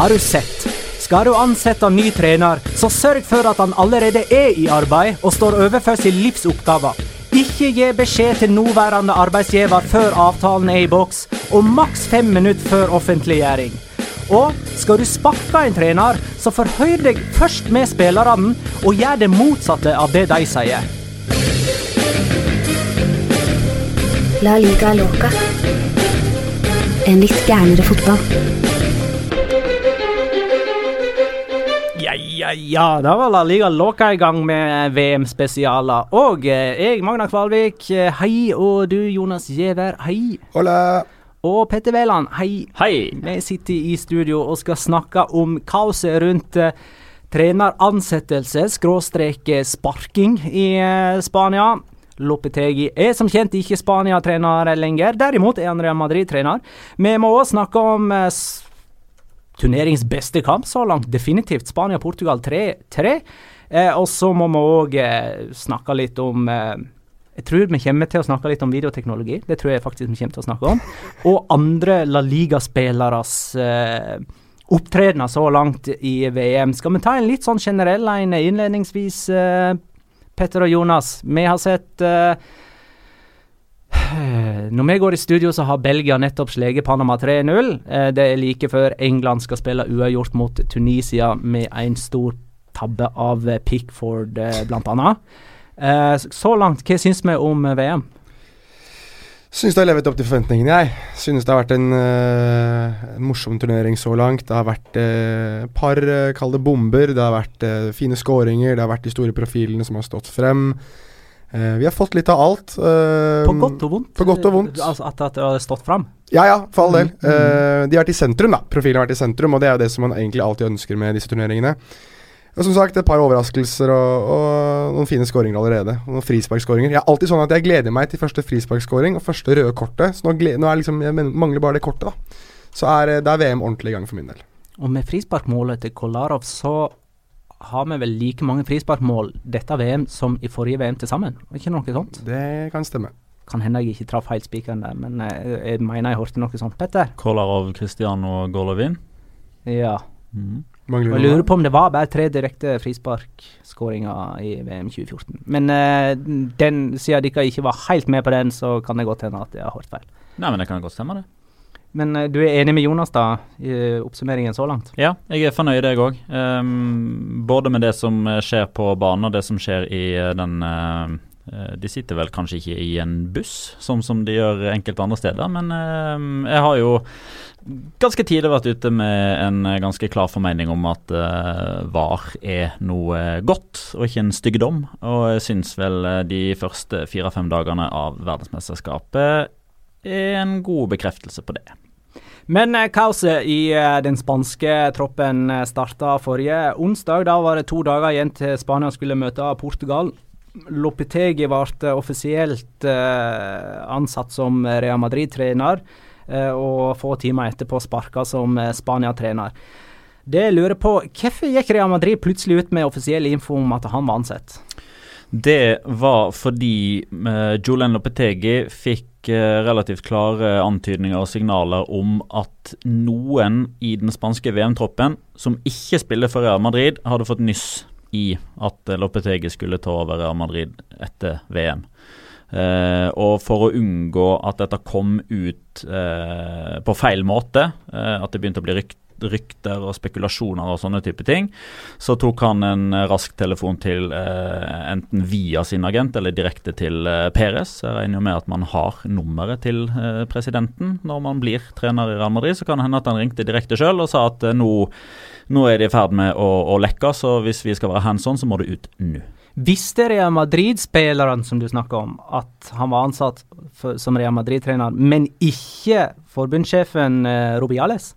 Har du sett? Skal du ansette ny trener, så sørg for at han allerede er i arbeid og står overfor sin livsoppgave. Ikke gi beskjed til nåværende arbeidsgiver før avtalen er i boks, og maks fem minutter før offentliggjøring. Og skal du sparke en trener, så forhør deg først med spillerne, og gjør det motsatte av det de sier. La liga loca. En litt gærnere fotball. Ja, da var La Liga Låka i gang med VM-spesialer. Og eh, jeg, Magna Kvalvik, eh, hei. Og du, Jonas Giæver, hei. Hola. Og Petter Wæland, hei. Hei! Vi sitter i studio og skal snakke om kaoset rundt treneransettelse, skråstrek eh, sparking i eh, Spania. Lopetegi er som kjent ikke Spania-trener lenger, derimot er han Real Madrid-trener. Vi må også snakke om uh, turneringens beste kamp så langt, definitivt Spania-Portugal 3-3. Eh, og så må vi òg eh, snakke litt om eh, Jeg tror vi kommer til å snakke litt om videoteknologi. Det tror jeg faktisk vi kommer til å snakke om. Og andre La Liga-spilleres eh, opptredener så langt i VM. Skal vi ta en litt sånn generell en innledningsvis, eh, Petter og Jonas? Vi har sett eh, når vi går i studio, så har Belgia nettopp sleget Panama 3-0. Eh, det er like før England skal spille uavgjort mot Tunisia med en stor tabbe av eh, Pickford, bl.a. Eh, så langt, hva syns vi om VM? Syns det har levet opp til forventningene, jeg. Synes det har vært en, uh, morsom turnering så langt. Det har vært et uh, par, uh, kall det bomber. Det har vært uh, fine skåringer. Det har vært de store profilene som har stått frem. Eh, vi har fått litt av alt. eh, På godt og vondt? på godt og vondt. Altså at, at det har stått fram? Ja ja, for all del. Mm, mm. Eh, de har vært i sentrum, da. Profilen har vært i sentrum, og det er jo det som man egentlig alltid ønsker med disse turneringene. Og som sagt, et par overraskelser og, og noen fine skåringer allerede. Og noen frisparkskåringer. Jeg er alltid sånn at jeg gleder meg til første frisparkskåring og første røde kortet. Så nå, gle- nå liksom, jeg mangler bare det kortet, da. Så er, det er VM ordentlig i gang for min del. Og med frisparkmålet til Kolarov så har vi vel like mange frisparkmål dette VM som i forrige VM til sammen? Ikke noe sånt? Det kan stemme. Kan hende jeg ikke traff helt spikeren der, men jeg, jeg mener jeg hørte noe sånt. Petter? Kolarov, Cristiano Golovin. Ja. Mm. Mangler Og jeg lurer på om det var bare tre direkte frisparkskåringer i VM 2014. Men uh, den, siden dere ikke var helt med på den, så kan det godt hende at jeg har hørt feil. Nei, men det kan godt stemme, det. Men eh, du er enig med Jonas da, i oppsummeringen så langt? Ja, jeg er fornøyd, jeg òg. både med det som eh, skjer på banen, og det som skjer i eh, den eh, eh, De sitter vel kanskje ikke i en buss, sånn som de gjør enkelte andre steder, men um, jeg har jo ganske tidlig vært ute med en eh, ganske klar formening om at uh, VAR er noe godt, og ikke en styggdom. Og jeg syns vel eh, de første fire-fem dagene av verdensmesterskapet er en god bekreftelse på det. Men eh, kaoset i eh, den spanske troppen eh, starta forrige onsdag. Da var det to dager igjen til Spania skulle møte Portugal. Lopetegi ble offisielt ansatt som Real Madrid-trener, og få timer etterpå sparka som Spania-trener. Det jeg lurer på, hvorfor gikk Real Madrid plutselig ut med offisiell info om at han var ansatt? Det var fordi uh, Julen Lopetegi fikk eh, relativt klare antydninger og signaler om at noen i den spanske VM-troppen som ikke spiller for Real Madrid, hadde fått nyss i at Lopetegi skulle ta over Real Madrid etter VM. Eh, og for å unngå at dette kom ut eh, på feil måte, eh, at det begynte å bli rykt, rykter og spekulasjoner og sånne type ting, så tok han en rask telefon til eh, enten via sin agent eller direkte til eh, Perez. Jeg regner jo med at man har nummeret til eh, presidenten når man blir trener i Real Madrid. Så kan det hende at han ringte direkte sjøl og sa at eh, nå, nå er de i ferd med å, å lekke, så hvis vi skal være hands on, så må det ut nå. Visste Real Madrid-spilleren som du snakker om, at han var ansatt for, som Real Madrid-trener, men ikke forbundssjefen eh, Rubiales?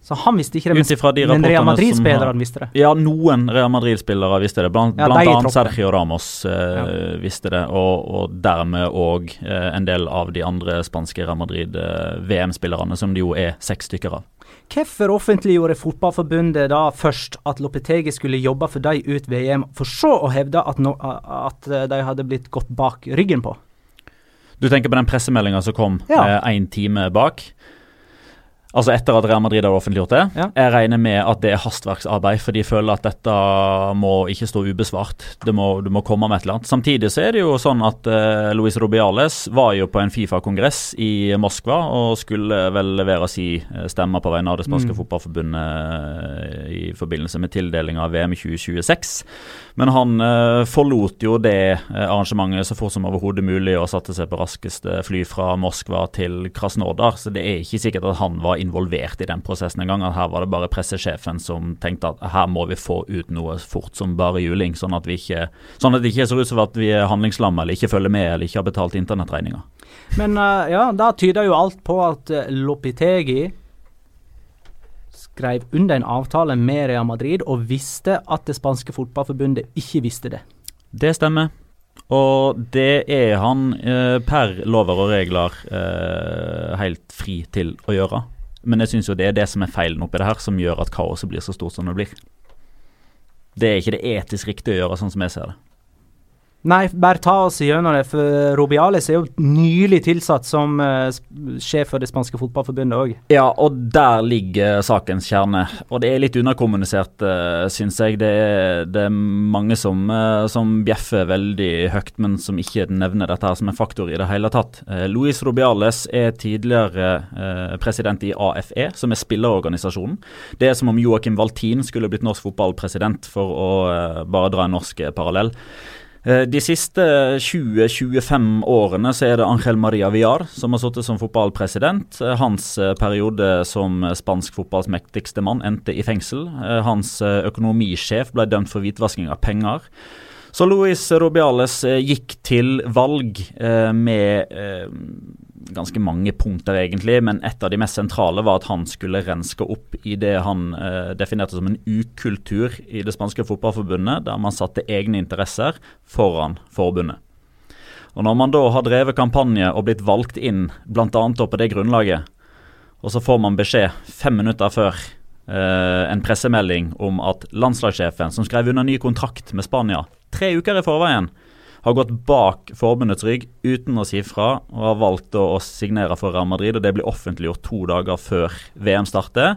Ja. Så han visste ikke det, de men, Real Madrid-spilleren visste det. Ja, noen Real Madrid-spillere visste det. Blant, Ja, blant annet. Sergio Ramos eh, visste det, og, og dermed òg eh, en del av de andre spanske Real Madrid-VM-spillerne, som det jo er seks stykker av. Hvorfor offentliggjorde Fotballforbundet da først at Lopetegi skulle jobbe for dem ut VM, for så å hevde at, no, at eh, de hadde blitt gått bak ryggen på? Du tenker på den pressemeldinga som kom Ja. én time bak? Altså etter at Real Madrid har offentliggjort det. Ja. Jeg regner med at det er hastverksarbeid, for de føler at dette må ikke stå ubesvart. Det må, du må komme med et eller annet. Samtidig så er det jo sånn at uh, Luis Rubiales var jo på en Fifa-kongress i Moskva og skulle vel levere si eh, stemme på vegne av det spanske Mm. fotballforbundet eh, i forbindelse med tildeling av VM i 2026. Men han eh, forlot jo det eh, arrangementet så fort som overhodet mulig og satte seg på raskeste fly fra Moskva til Krasnodar. Så det er ikke sikkert at han var involvert i den prosessen engang. Her var det bare pressesjefen som tenkte at her må vi få ut noe fort som bare juling. Sånn at, ikke, sånn at det ikke ser ut som at vi er handlingslamme eller ikke følger med eller ikke har betalt internettregninga. Men eh, ja, da tyder jo alt på at Lopitegi skrev under en avtale med Real Madrid og visste at det spanske fotballforbundet ikke visste det. Det stemmer. Og det er han eh, per lover og regler eh, helt fri til å gjøre. Men jeg syns jo det er det som er feilen oppi det her, som gjør at kaoset blir så stort som det blir. Det er ikke det etisk riktige å gjøre, sånn som jeg ser det. Nei, bare ta oss gjennom det, for Robiales er jo nylig tilsatt som uh, sjef for det spanske fotballforbundet òg. Ja, og der ligger sakens kjerne. Og det er litt underkommunisert, uh, syns jeg. Det er, det er mange som, uh, som bjeffer veldig høyt, men som ikke nevner dette her som en faktor i det hele tatt. Uh, Luis Robiales er tidligere eh, president i AFE, som er spillerorganisasjonen. Det er som om Joakim Valtin skulle blitt norsk fotballpresident, for å eh, bare dra en norsk eh, parallell. Eh, De siste 20-25 årene så er det Angel Maria Villar som har sittet som fotballpresident. Eh, Hans eh, periode som spansk fotballs mektigste mann endte i fengsel. Hans økonomisjef ble dømt for hvitvasking av penger. Så Luis Rubiales eh, gikk til valg med ganske mange punkter, egentlig, men et av de mest sentrale var at han skulle renske opp i det han eh, definerte som en ukultur i det spanske fotballforbundet, der man satte egne interesser foran forbundet. Og Når man da har drevet kampanje og blitt valgt inn bl.a. på det grunnlaget, og så får man beskjed fem minutter før eh, en pressemelding om at landslagssjefen, som skrev under ny kontrakt med Spania tre uker i forveien, har gått bak forbundets rygg uten å si fra, og har valgt å signere for Real Madrid. og Det blir offentliggjort to dager før VM starter.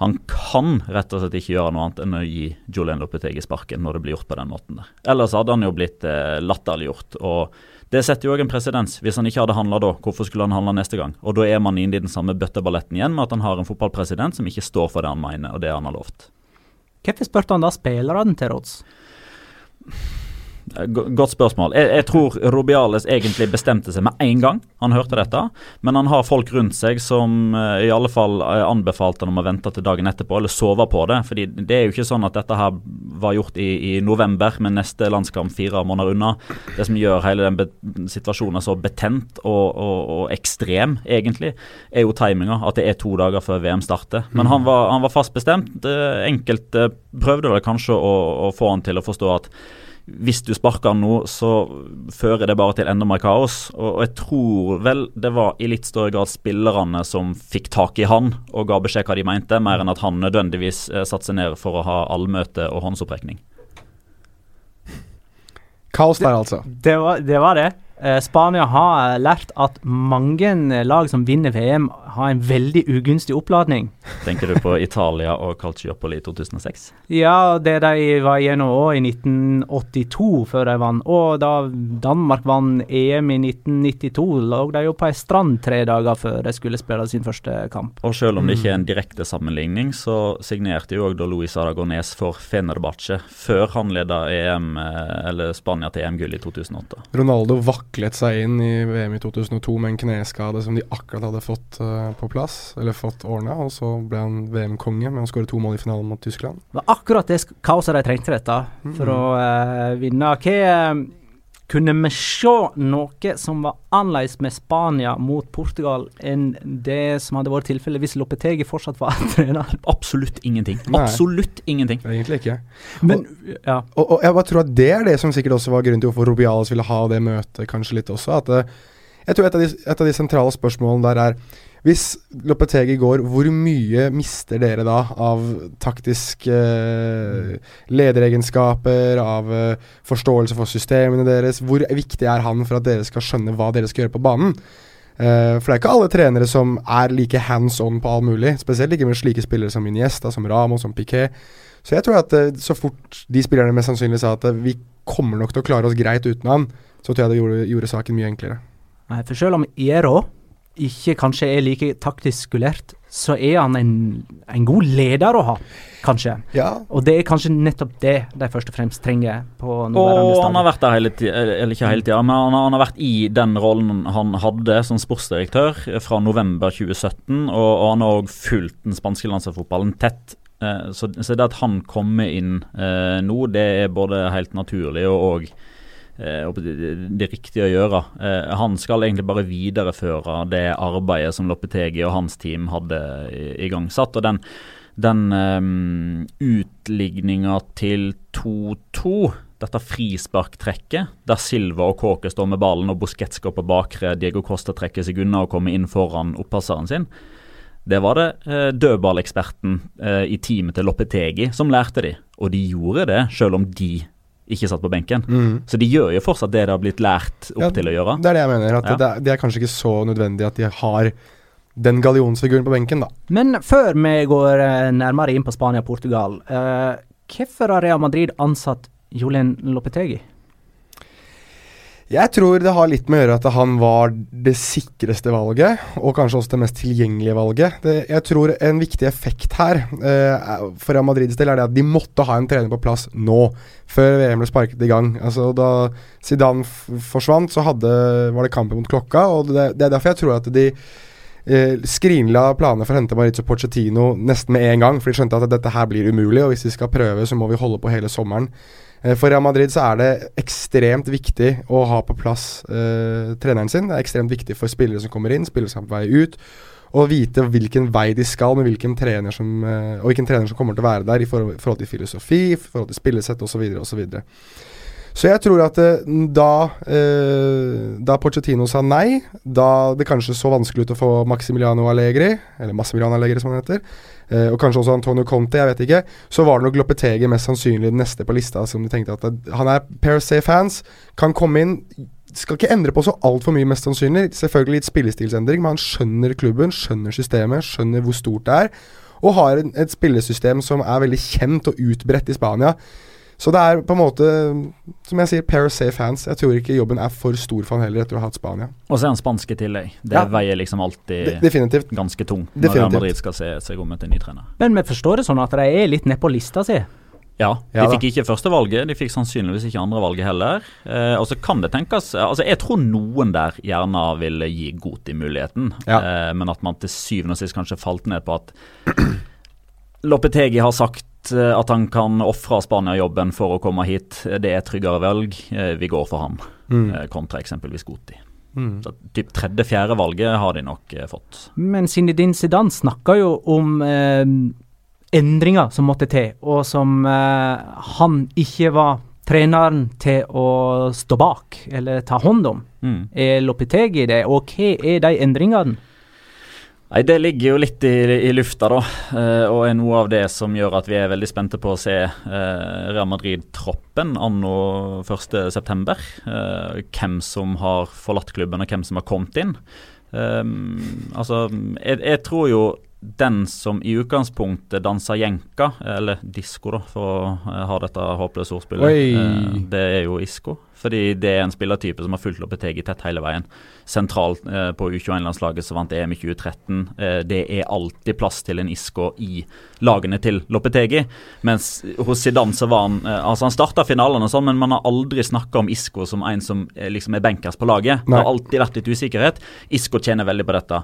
Han kan rett og slett ikke gjøre noe annet enn å gi Julian Lopetegi sparken når det blir gjort på den måten der. Ellers hadde han jo blitt eh, latterliggjort. og det setter jo òg en presedens. Hvis han ikke hadde handla da, hvorfor skulle han handle neste gang? Og da er man inne i den samme bøtteballetten igjen med at han har en fotballpresident som ikke står for det han mener, og det han har lovt. Hvorfor spurte han da spillerne til råds? Go- Godt spørsmål. Jeg, jeg tror Robiales egentlig bestemte seg med en gang han hørte dette. Men han har folk rundt seg som eh, i alle fall eh, anbefalte han om å vente til dagen etterpå, eller sove på det. fordi det er jo ikke sånn at dette her var gjort i, i november, med neste landskamp fire måneder unna. Det som gjør hele den be situasjonen så betent og, og, og ekstrem, egentlig, er jo timinga. At det er to dager før VM starter. Men han var, han var fast bestemt. Eh, Enkelte prøvde vel kanskje å, å få han til å forstå at hvis du sparker han nå, så fører det bare til enda mer kaos. Og, og jeg tror vel det var i litt større grad spillerne som fikk tak i han og ga beskjed hva de mente, mer enn at han nødvendigvis eh, satte seg ned for å ha allmøte og håndsopprekning. Kaos der, altså. Det var det. Var det. Eh, Spania har lært at mange eh, lag som vinner VM, har en veldig ugunstig oppladning. Tenker du på Italia og Calciopoli i 2006? Ja, det de var igjennom òg i 1982, før de vant. Og da Danmark vant EM i 1992, lå de jo på ei strand tre dager før de skulle spille sin første kamp. Og selv om det ikke er en direkte sammenligning, så signerte jo også da Luis Aragonés for Fenerbahçe før han leda EM, eh, eller Spania til EM-gull i 2008. Ronaldo vaklet seg inn i VM i 2002 med en kneskade som de akkurat hadde fått uh, på plass, eller fått ordna, og så ble han VM-konge med å skåre to mål i finalen mot Tyskland. Det var akkurat det kaoset de trengte dette for å uh, vinne. Hva Kunne vi se noe som var annerledes med Spania mot Portugal enn det som hadde vært tilfellet hvis Lopetegi fortsatt var trener? Absolutt ingenting. Nei. Absolutt ingenting. Egentlig ikke. Men ja. Og, og jeg bare tror at det er det som sikkert også var grunnen til hvorfor Rubiales ville ha det møtet kanskje litt også. At eh, jeg tror et av, de, et av de sentrale spørsmålene der er hvis Lopetegi går, hvor mye mister dere da av taktiske eh, lederegenskaper, av eh, forståelse for systemene deres? Hvor viktig er han for at dere skal skjønne hva dere skal gjøre på banen? Eh, for det er ikke alle trenere som er like hands on på all mulig. Spesielt ikke med slike spillere som Iniesta, som Ramos, som Piquet. Så jeg tror at så fort de spillerne mest sannsynlig sa at vi kommer nok til å klare oss greit uten han, så tror jeg det gjorde, gjorde saken mye enklere. Nei, for selv om Ero ikke kanskje er like taktisk skulert, så er han en, en god leder å ha, kanskje. Ja, Og det er kanskje nettopp det de først og fremst trenger på nåværende Og han har vært der hele tida, eller ikke hele tida, men han, har- han har vært i den rollen han hadde som sportsdirektør fra november 2017, og, og han har òg fulgt den spanske landslagsfotballen tett. Eh, Så, så det at han kommer inn eh, nå, det er både helt naturlig og og det, det, riktige å gjøre. Eh, han skal egentlig bare videreføre det arbeidet som Loppetegi og hans team hadde igangsatt. og den den um, utligninga til 2-2, dette frisparktrekket, der Silva og Kåke står med ballen og Busquets går på bakre, Diego Costa trekker seg unna og kommer inn foran opppasseren sin, det var det eh, dødballeksperten eh, i teamet til Loppetegi som lærte de. Og de gjorde det, selv om de ikke satt på benken. Så de gjør jo fortsatt det de har blitt lært opp Ja, til å gjøre. Det er det jeg mener. At Ja. det, det er kanskje ikke så nødvendig at de har den gallionsfiguren på benken, da. Men før vi går eh, nærmere inn på Spania og Portugal, uh, hvorfor har Real Madrid ansatt Julen Lopetegi? Jeg tror det har litt med å gjøre at han var det sikreste valget, og kanskje også det mest tilgjengelige valget. Det, jeg tror en viktig effekt her eh, for Real Madrids del er det at de måtte ha en trener på plass nå, før VM ble sparket i gang. Altså Da Zidane forsvant, så hadde, var det kampen mot klokka, og det, det er derfor jeg tror at de eh, skrinla planene for å hente Maritzo Pochettino nesten med en gang, for de skjønte at dette her blir umulig, og hvis de skal prøve, så må vi holde på hele sommeren. Eh, For Real Madrid så er det ekstremt viktig å ha på plass uh, treneren sin. Det er ekstremt viktig for spillere som kommer inn, spillere som er på vei ut. Og vite hvilken vei de skal, med hvilken trener som, uh, og hvilken trener som kommer til å være der i forhold til filosofi, i forhold til spillesett osv. osv. Så jeg tror at eh, da, eh, da Pochettino sa nei, da det kanskje så vanskelig ut å få Maximiliano Allegri, eller Massimiliano Allegri som han heter, eh, og kanskje også Antonio Conte, jeg vet ikke, så var det nok Lopetegi mest sannsynlig den neste på lista, som de tenkte at han er per se fans, kan komme inn skal ikke endre på så altfor mye, mest sannsynlig. Selvfølgelig litt spillestilsendring, men han skjønner klubben, skjønner systemet, skjønner hvor stort det er, og har et spillesystem som er veldig kjent og utbredt i Spania. Så det er på en måte, som jeg sier, pair of safe hands. Jeg tror ikke jobben er for stor for han heller etter å ha hatt Spania. Og så er han spansk i tillegg. Det Ja. veier liksom alltid De definitivt. ganske tung når Definitivt. Real Madrid skal se seg om etter ny trener. Men vi forstår det sånn at de er litt nedpå lista si. Ja, de Ja fikk ikke førstevalget, de fikk sannsynligvis ikke andrevalget heller. Eh, og så kan det tenkes Altså, jeg tror noen der gjerne ville gi Goti muligheten, Ja. eh, men at man til syvende og sist kanskje falt ned på at Lopetegi har sagt eh, at han kan ofre Spania-jobben for å komme hit. Det er tryggere valg. Eh, vi går for ham, Mm. eh, kontra eksempelvis Goti. Mm. Så typ tredje-fjerde valget har de nok eh, fått. Men Zinedine Zidane snakka jo om eh, endringer som måtte til, og som eh, han ikke var treneren til å stå bak eller ta hånd om. Mm. Er Lopetegi det, og hva er de endringene? Nei, Det ligger jo litt i, i lufta, da. eh, og er noe av det som gjør at vi er veldig spente på å se eh, Real Madrid-troppen anno 1.9. Eh, hvem som har forlatt klubben, og hvem som har kommet inn. Eh, altså, jeg, jeg tror jo den som i utgangspunktet danser jenka, eller disko, da, for å eh, ha dette håpløse ordspillet, eh, det er jo Isco. Fordi det er en spillertype som har fulgt Lopetegi tett hele veien. Sentralt eh, på U21-landslaget som vant EM i 2013. Eh, det er alltid plass til en Isco i lagene til Lopetegi. Mens hos Zidane så var han eh, Altså Han starta finalen og sånn, men man har aldri snakka om Isco som en som eh, liksom er benkers på laget. Det har alltid vært litt usikkerhet. Isco tjener veldig på dette.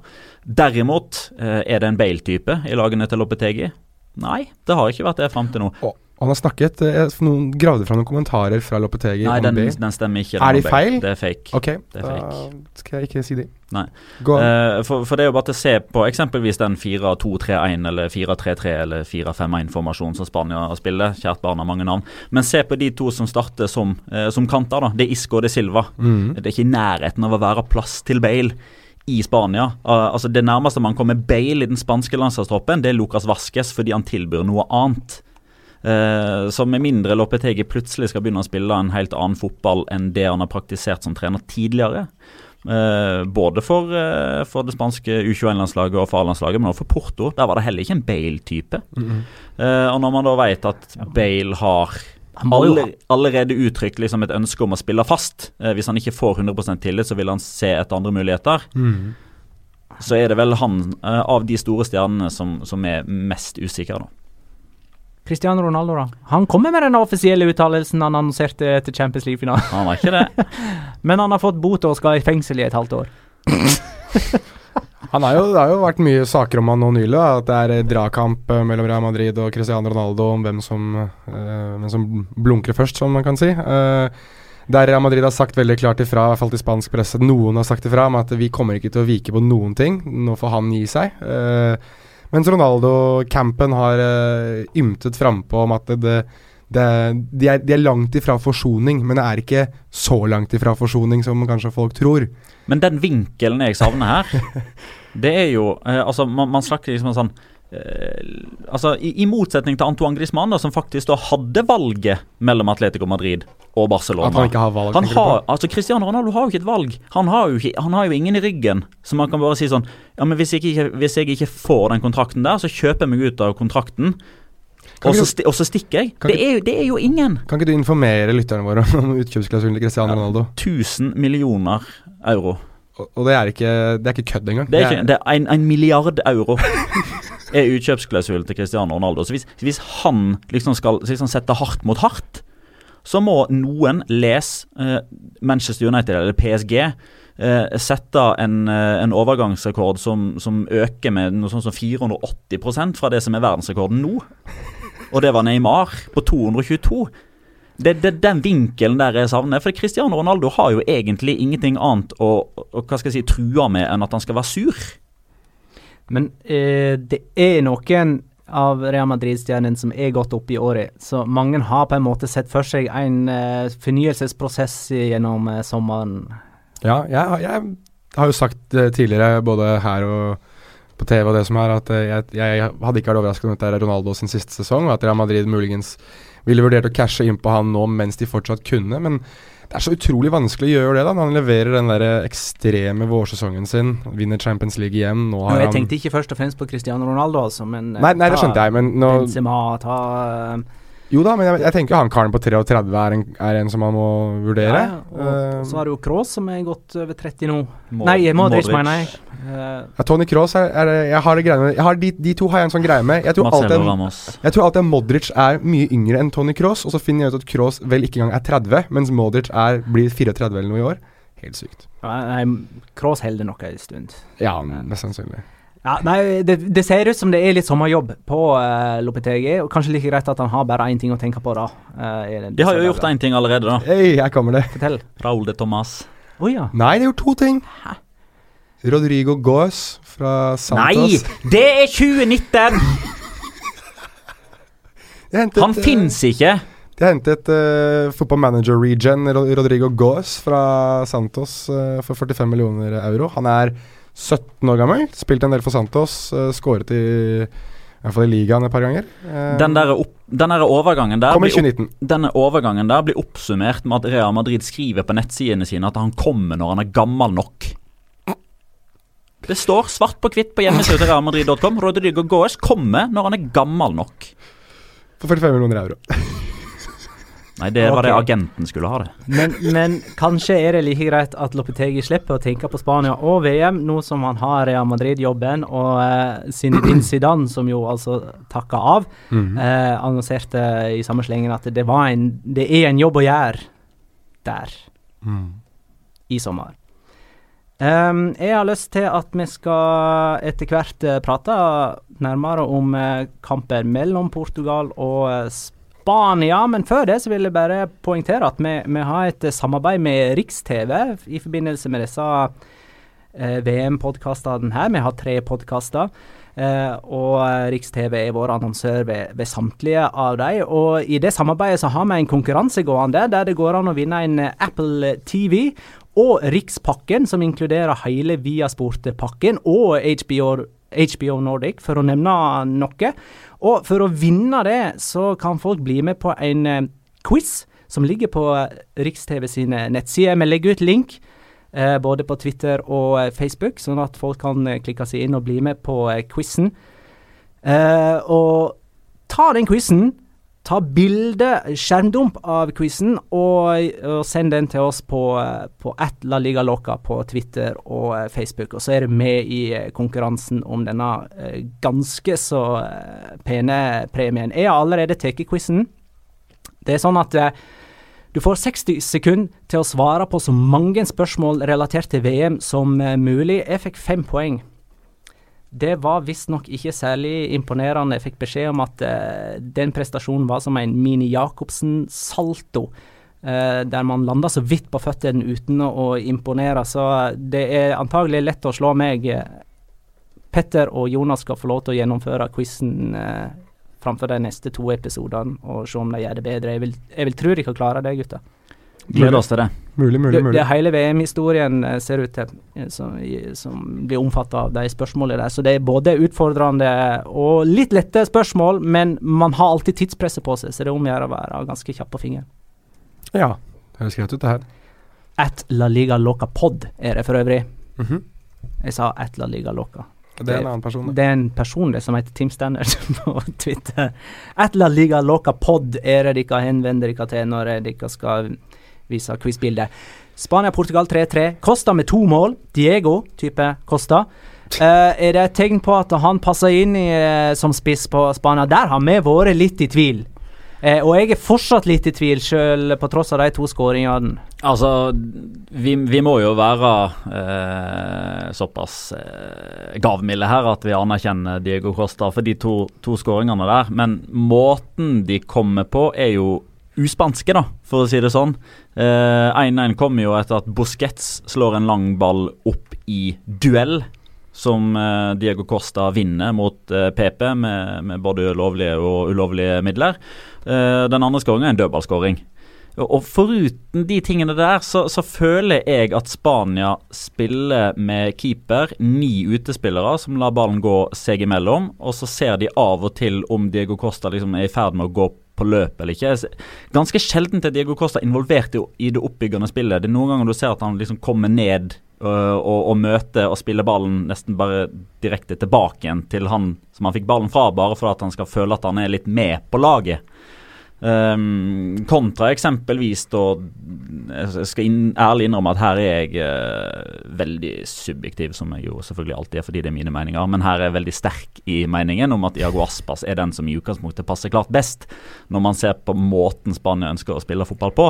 Derimot, eh, er det en Bale-type i lagene til Lopetegi? Nei, det har ikke vært det fram til nå. Og han har snakket Jeg Noen gravde fram noen kommentarer fra Lopetegi Nei, den, den stemmer ikke. Er de feil? Det er fake. Ok, Det er da skal jeg ikke si de. Nei. Eh, for, for det er jo bare til å se på eksempelvis den 4-2-3-1 eller 4-3-3 eller 4-5-1-formasjonen som Spania spiller. Kjært barn har mange navn. Men se på de to som starter som, uh, som kanter. da. Det er Isco og det er Silva. Mm. Det er ikke i nærheten av å være plass til Bale i Spania. Uh, altså Det nærmeste man kommer Bale i den spanske landslagstroppen, det er Lucas Vasques fordi han tilbyr noe annet. Eh, så med mindre Loppetegi plutselig skal begynne å spille en helt annen fotball enn det han har praktisert som trener tidligere, uh, både for, uh, for det spanske U21-landslaget og for A-landslaget, men også for Porto. Der var det heller ikke en Bale-type. Eh, og når man da vet at Bale har Han aller, allerede uttrykt liksom et ønske om å spille fast. Eh, hvis han ikke får 100% tillit, så vil han se etter andre muligheter. Mm. Så er det vel han av de store stjernene som, som er mest usikker, da. Cristiano Ronaldo, da. Han kommer med den offisielle uttalelsen han annonserte etter Champions League-finalen. Han var ikke det. Men han har fått bot og skal i fengsel i et halvt år. Han har jo, det har jo vært mye saker om han nå nylig. At det er dragkamp eh, mellom Real Madrid og Cristiano Ronaldo om hvem som, eh, hvem som blunker først, som man kan si. Uh, der Real Madrid har sagt veldig klart ifra, i hvert fall til spansk presse, noen har sagt ifra om at vi kommer ikke til å vike på noen ting. Nå får han gi seg. Eh, mens Ronaldo-campen har uh, ymtet frampå om at det, det, det, de, er, de er langt ifra forsoning, men det er ikke så langt ifra forsoning som kanskje folk tror. Men den vinkelen jeg savner her, det er jo uh, Altså, man, man snakker liksom sånn Uh, Altså, i, I motsetning til Antoine Griezmann, da, som faktisk da hadde valget mellom Atletico Madrid og Barcelona. At han ikke har valg. Han har, altså Cristiano Ronaldo har jo ikke et valg. Han har jo, ikke, han har jo ingen i ryggen. Så man kan bare si sånn Ja, men hvis jeg ikke, hvis jeg ikke får den kontrakten der, så kjøper jeg meg ut av kontrakten. Og så, sti, og så stikker jeg. Det er, jo, det er jo ingen. Kan ikke du informere lytterne våre om utkjøpsklausulen til Cristiano Ronaldo? 1000 millioner euro. Og, og det er ikke Det er ikke kødd engang. Det er, ikke, det er en, en milliard euro er utkjøpsklausulen til Cristiano Ronaldo. Så hvis, hvis han liksom skal liksom sette hardt mot hardt, så må noen lese eh, Manchester United eller PSG eh, sette en, eh, en overgangsrekord som, som øker med noe sånt som 480% fra det som er verdensrekorden nå. Og det var Neymar på 222. Det er den vinkelen der jeg savner. For Cristiano Ronaldo har jo egentlig ingenting annet å, å hva skal jeg si, true med enn at han skal være sur. Men eh, det er noen av Real Madrid-stjernene som er gått opp i året, så mange har på en måte sett for seg en uh, fornyelsesprosess gjennom uh, sommeren. Ja, jeg, jeg har jo sagt eh, tidligere, både her og på TV og det som er, at jeg, jeg hadde ikke vært overrasket om dette er Ronaldo sin siste sesong, og at Real Madrid muligens ville vurdert å cashe inn på han nå mens de fortsatt kunne, men det er så utrolig vanskelig å gjøre det da, når han leverer den der ekstreme vårsesongen sin, vinner Champions League igjen, nå har jeg tenkte ikke først og fremst på Cristiano Ronaldo, altså, men eh, Nei, nei, det skjønte jeg, men nå Benzema, ta Jo da, men jeg, jeg tenker han karen på 33 er en, er en som man må vurdere. ja, og, uh, så har du jo Kroos, som er godt over 30 nå. Mo- Nei, Modric, mener jeg. Uh, Ja, Tony Cross er, er Jeg har det greiene jeg har de, de to har jeg en sånn greie med. Jeg tror, alltid, Ramos. jeg tror alltid Modric er mye yngre enn Tony Cross, og så finner jeg ut at Cross vel ikke engang er 30, mens Modric er, blir 34 eller noe i år. Helt sykt. nei, Kroos holder nok en stund. Ja, mest sannsynlig. Ja, nei, det, det ser ut som det er litt sommerjobb på uh, Lopetegi, og kanskje like greit at han har bare én ting å tenke på, da. Uh, De har jo gjort én ting allerede, da. Hei, her kommer det. Fortell. Raúl de Tomàs. Oh, ja. Nei, de har gjort to ting. Rodrigo Gaas fra Santos. Nei! Det er 2019! Hentet, Han eh, fins ikke! De har hentet uh, football manager regen Rodrigo Gaas fra Santos uh, for 45 millioner euro. Han er 17 år gammel, spilt en del for Santos, uh, skåret i i hvert fall i ligaen et par ganger. Eh, Den der, opp, den der overgangen der blir opp, denne overgangen der blir oppsummert med at Real Madrid skriver på nettsidene sine at han kommer når han er gammel nok. Det står svart på hvitt på hjemmesida til realmadrid.com. Rodrigo Goes kommer når han er gammel nok. For 45 millioner euro. Nei, det var det agenten skulle ha det. Men, men kanskje er det like greit at Lopetegi slipper å tenke på Spania og VM, nå som han har Real Madrid-jobben, og uh, Zinedine Zidane, som jo altså takka av, Mhm. eh, annonserte i samme slengen at det, var en, det er en jobb å gjøre der Mm. i sommer. Um, jeg har lyst til at vi skal etter hvert eh, prate nærmere om kamper kampen mellom Portugal og eh, Spania. Men før det så vil jeg bare poengtere at vi, vi har et eh, samarbeid med Riks-TV i forbindelse med disse eh, VM-podkastene her. Vi har tre podkaster. Eh, og eh, Riks-TV er vår annonsør ved, ved samtlige av dem. Og i det samarbeidet så har vi en konkurranse gående der det går an å vinne en Apple TV og Rikspakken, som inkluderer hele Viasport-pakken og HBO, HBO Nordic, for å nevne noe. Og for å vinne det, så kan folk bli med på en eh, quiz som ligger på Rikstv sine nettsider. Vi legger ut link eh, både på Twitter og eh, Facebook, sånn at folk kan eh, klikke seg inn og bli med på eh, quizen. Eh, og ta den quizen. Ta bilde, skjermdump av quizen, og, og send den til oss på, på at La Liga Loca på Twitter og eh, Facebook. Og så er du med i eh, konkurransen om denne eh, ganske så pene premien. Jeg har allerede tatt quizen. Det er sånn at du får 60 sekunder til å svare på så mange spørsmål relatert til VM som mulig. Jeg fikk fem poeng. Det var visstnok ikke særlig imponerende. Jeg fikk beskjed om at eh, den prestasjonen var som en Mini Jacobsen-salto. eh, der man landa så vidt på føttene uten å imponere. Så det er antagelig lett å slå meg. Petter og Jonas skal få lov til å gjennomføre quizen eh, framfor de neste to episodene og se om de gjør det bedre. Jeg vil, jeg vil tro de kan klare det, gutter. Gleder oss til det. Mulig, mulig, mulig. det det hele VM-historien eh, ser ut til eh, som, som blir omfatta av de spørsmålene der. Så det er både utfordrende og litt lette spørsmål, men man har alltid tidspresset på seg, så det er om å gjøre å være ganske kjapp på fingeren. Ja, det høres greit ut, det her. At La Liga Loca Pod er det for øvrig. Mhm. Jeg sa at La Liga Loca. Det er en annen person, det. Det er en person det som heter Tim Standard på Twitter. At La Liga Loca Pod er det dere henvender dere til når dere skal vise quizbildet. Spania-Portugal 3-3. Costa med to mål. Diego, type Costa. Uh, er det et tegn på at han passer inn i, uh, som spiss på Spania? Der har vi vært litt i tvil. Uh, og jeg er fortsatt litt i tvil, sjøl på tross av de to skåringene. Altså, vi, vi må jo være såpass gavmilde her at vi anerkjenner Diego Costa for de to, to skåringene der. Men måten de kommer på, er jo uspanske, da, for å si det sånn. Eh, 1-1 kommer jo etter at Busquets slår en lang ball opp i duell. Som eh, Diego Costa vinner mot eh, PP med, med både lovlige og ulovlige midler. Eh, den andre skåringen er en dødballskåring. Og foruten de tingene der, så, så føler jeg at Spania spiller med keeper, ni utespillere som lar ballen gå seg imellom, og så ser de av og til om Diego Costa liksom er i ferd med å gå på løp eller ikke. Ganske sjelden er Diego Costa involvert i, i det oppbyggende spillet. Det er noen ganger du ser at han liksom kommer ned og, og, og møter og spiller ballen nesten bare direkte tilbake igjen til han som han fikk ballen fra, bare for at han skal føle at han er litt med på laget. Um, kontra eksempelvis da Jeg skal inn, ærlig innrømme at her er jeg uh, veldig subjektiv, som jeg jo selvfølgelig alltid er fordi det er mine meninger, men her er jeg veldig sterk i meningen om at Iago Aspas er den som i utgangspunktet passer klart best, når man ser på måten Spania ønsker å spille fotball på.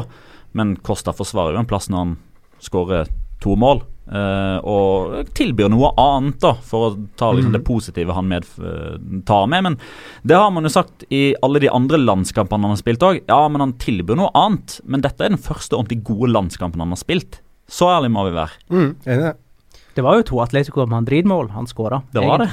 Men Costa forsvarer jo en plass når han skårer to mål. Eh, og tilbyr noe annet, da, for å ta liksom, det positive han med, eh, tar med. Men det har man jo sagt i alle de andre landskampene han har spilt òg. Ja, men han tilbyr noe annet. Men dette er den første ordentlig gode landskampen han har spilt. Så ærlig må vi være. Mm, enig det. Var jo to Atletico Madrid-mål han skåra. Det var det.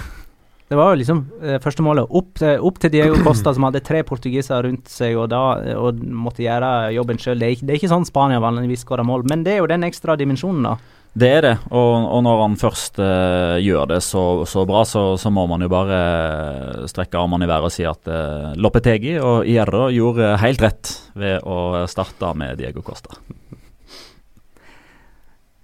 Det var jo liksom eh, første målet opp opp til Diego Costa, som hadde tre portugiser rundt seg og, da, og måtte gjøre jobben sjøl. Det, det er ikke sånn Spania vanligvis skårer mål, men det er jo den ekstra dimensjonen, da. Det er det, og, og når han først uh, gjør det så, så bra, så, så må man jo bare eh, strekke armene i været og si at uh, Lopetegi og Hierro gjorde helt rett ved å starte med Diego Costa.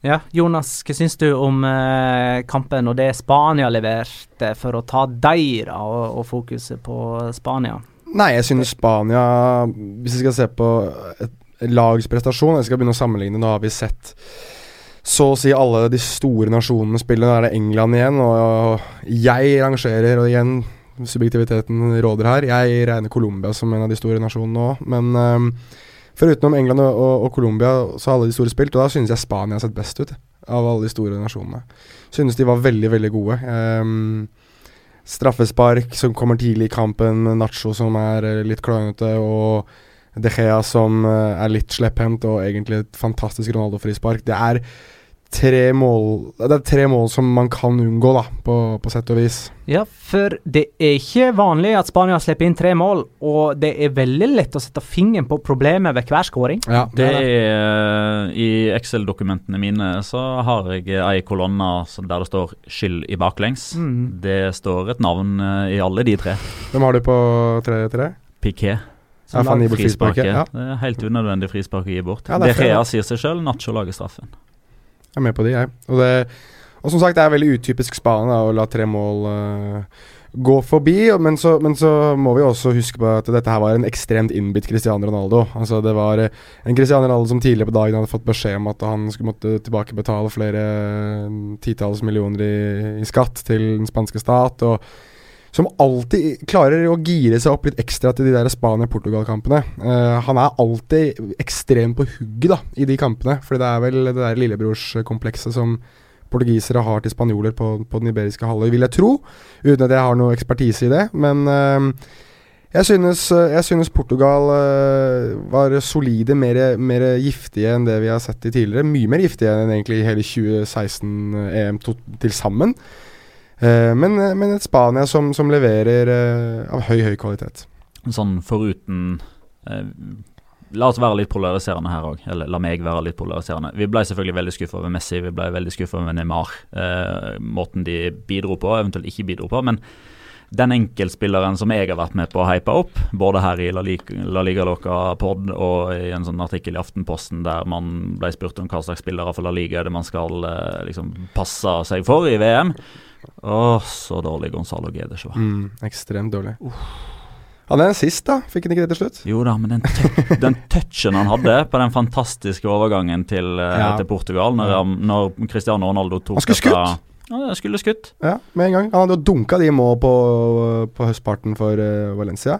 Ja, Jonas, hva syns du om uh, kampen og det Spania leverte for å ta deg, og, og fokuset på Spania? Nei, jeg synes Spania Hvis vi skal se på et lags prestasjon Jeg skal begynne å sammenligne. Nå har vi sett så å si alle de store nasjonene spiller. Da er det England igjen, og jeg rangerer, og igjen subjektiviteten råder her. Jeg regner Colombia som en av de store nasjonene òg, men um, Foruten England og, og, og Colombia, så har alle de store spilt, og da synes jeg Spania har sett best ut av alle de store nasjonene. Synes de var veldig, veldig gode. Um, straffespark som kommer tidlig i kampen, Nacho som er eh, litt klønete, og De Gea som eh, er litt slepphendt, og egentlig et fantastisk Ronaldo-frispark. Det er tre mål Det er tre mål som man kan unngå, da, på, på sett og vis. Ja, for det er ikke vanlig at Spania slipper inn tre mål, og det er veldig lett å sette fingeren på problemet ved hver skåring. Ja, Det er eh, I Excel-dokumentene mine så har jeg ei kolonne der det står 'skyld i baklengs'. Mm. Det står et navn eh, i alle de tre. Hvem har du på 3-3? Piqué. Ja, for han gir bort Frisparket. frisparket. Ja. Det er helt unødvendig frispark å gi bort. Ja, det da. sier seg sjøl, Nacho lager straffen. Jeg er med på de, jeg. Og, det, og som sagt, det er veldig utypisk Spania å la tre mål uh, gå forbi. Men så, men så må vi også huske på at dette her var en ekstremt innbitt Cristiano Ronaldo. Altså Det var eh, en Cristiano Ronaldo som tidligere på dagen hadde fått beskjed om at han skulle måtte tilbakebetale flere eh, titalls millioner i, i skatt til den spanske stat. og som alltid klarer å gire seg opp litt ekstra til de der Spania-Portugal-kampene. Uh, han er alltid ekstremt på hugget da, i de kampene, fordi det er vel det der lillebrorskomplekset som portugisere har til spanjoler på, på den iberiske halvøy, vil jeg tro. Uten at jeg har noe ekspertise i det. Men uh, jeg, synes, jeg synes Portugal eh, var solide, mer, mer giftige enn det vi har sett i tidligere. Mye mer giftige enn egentlig hele 2016-EM to, til sammen. Eh, men, men et Spania som, som leverer eh, av høy, høy kvalitet. Sånn foruten eh, La oss være litt polariserende her òg. Eller la meg være litt polariserende. Vi ble selvfølgelig veldig skuffa over Messi, vi ble veldig skuffa over Neymar. Eh, måten de bidro på, eventuelt ikke bidro på. Men den enkeltspilleren som jeg har vært med på å hype opp, både her i La Liga, La Liga Loca pod og i en sånn artikkel i Aftenposten der man ble spurt om hva slags spillere for La Liga det man skal eh, liksom passe seg for i VM. Å, så dårlig Gonzalo Guedes var. Mm, ekstremt dårlig. Han er en sist, da. Fikk han ikke det til slutt? Jo da, men den, den touchen han hadde på den fantastiske overgangen til, eh, Ja. til Portugal, når, han- når Cristiano Ronaldo tok Han skulle skutt! Ja, han skulle skutt. Ja, med en gang. Han hadde jo dunka de mål på, på høstparten for eh, Valencia.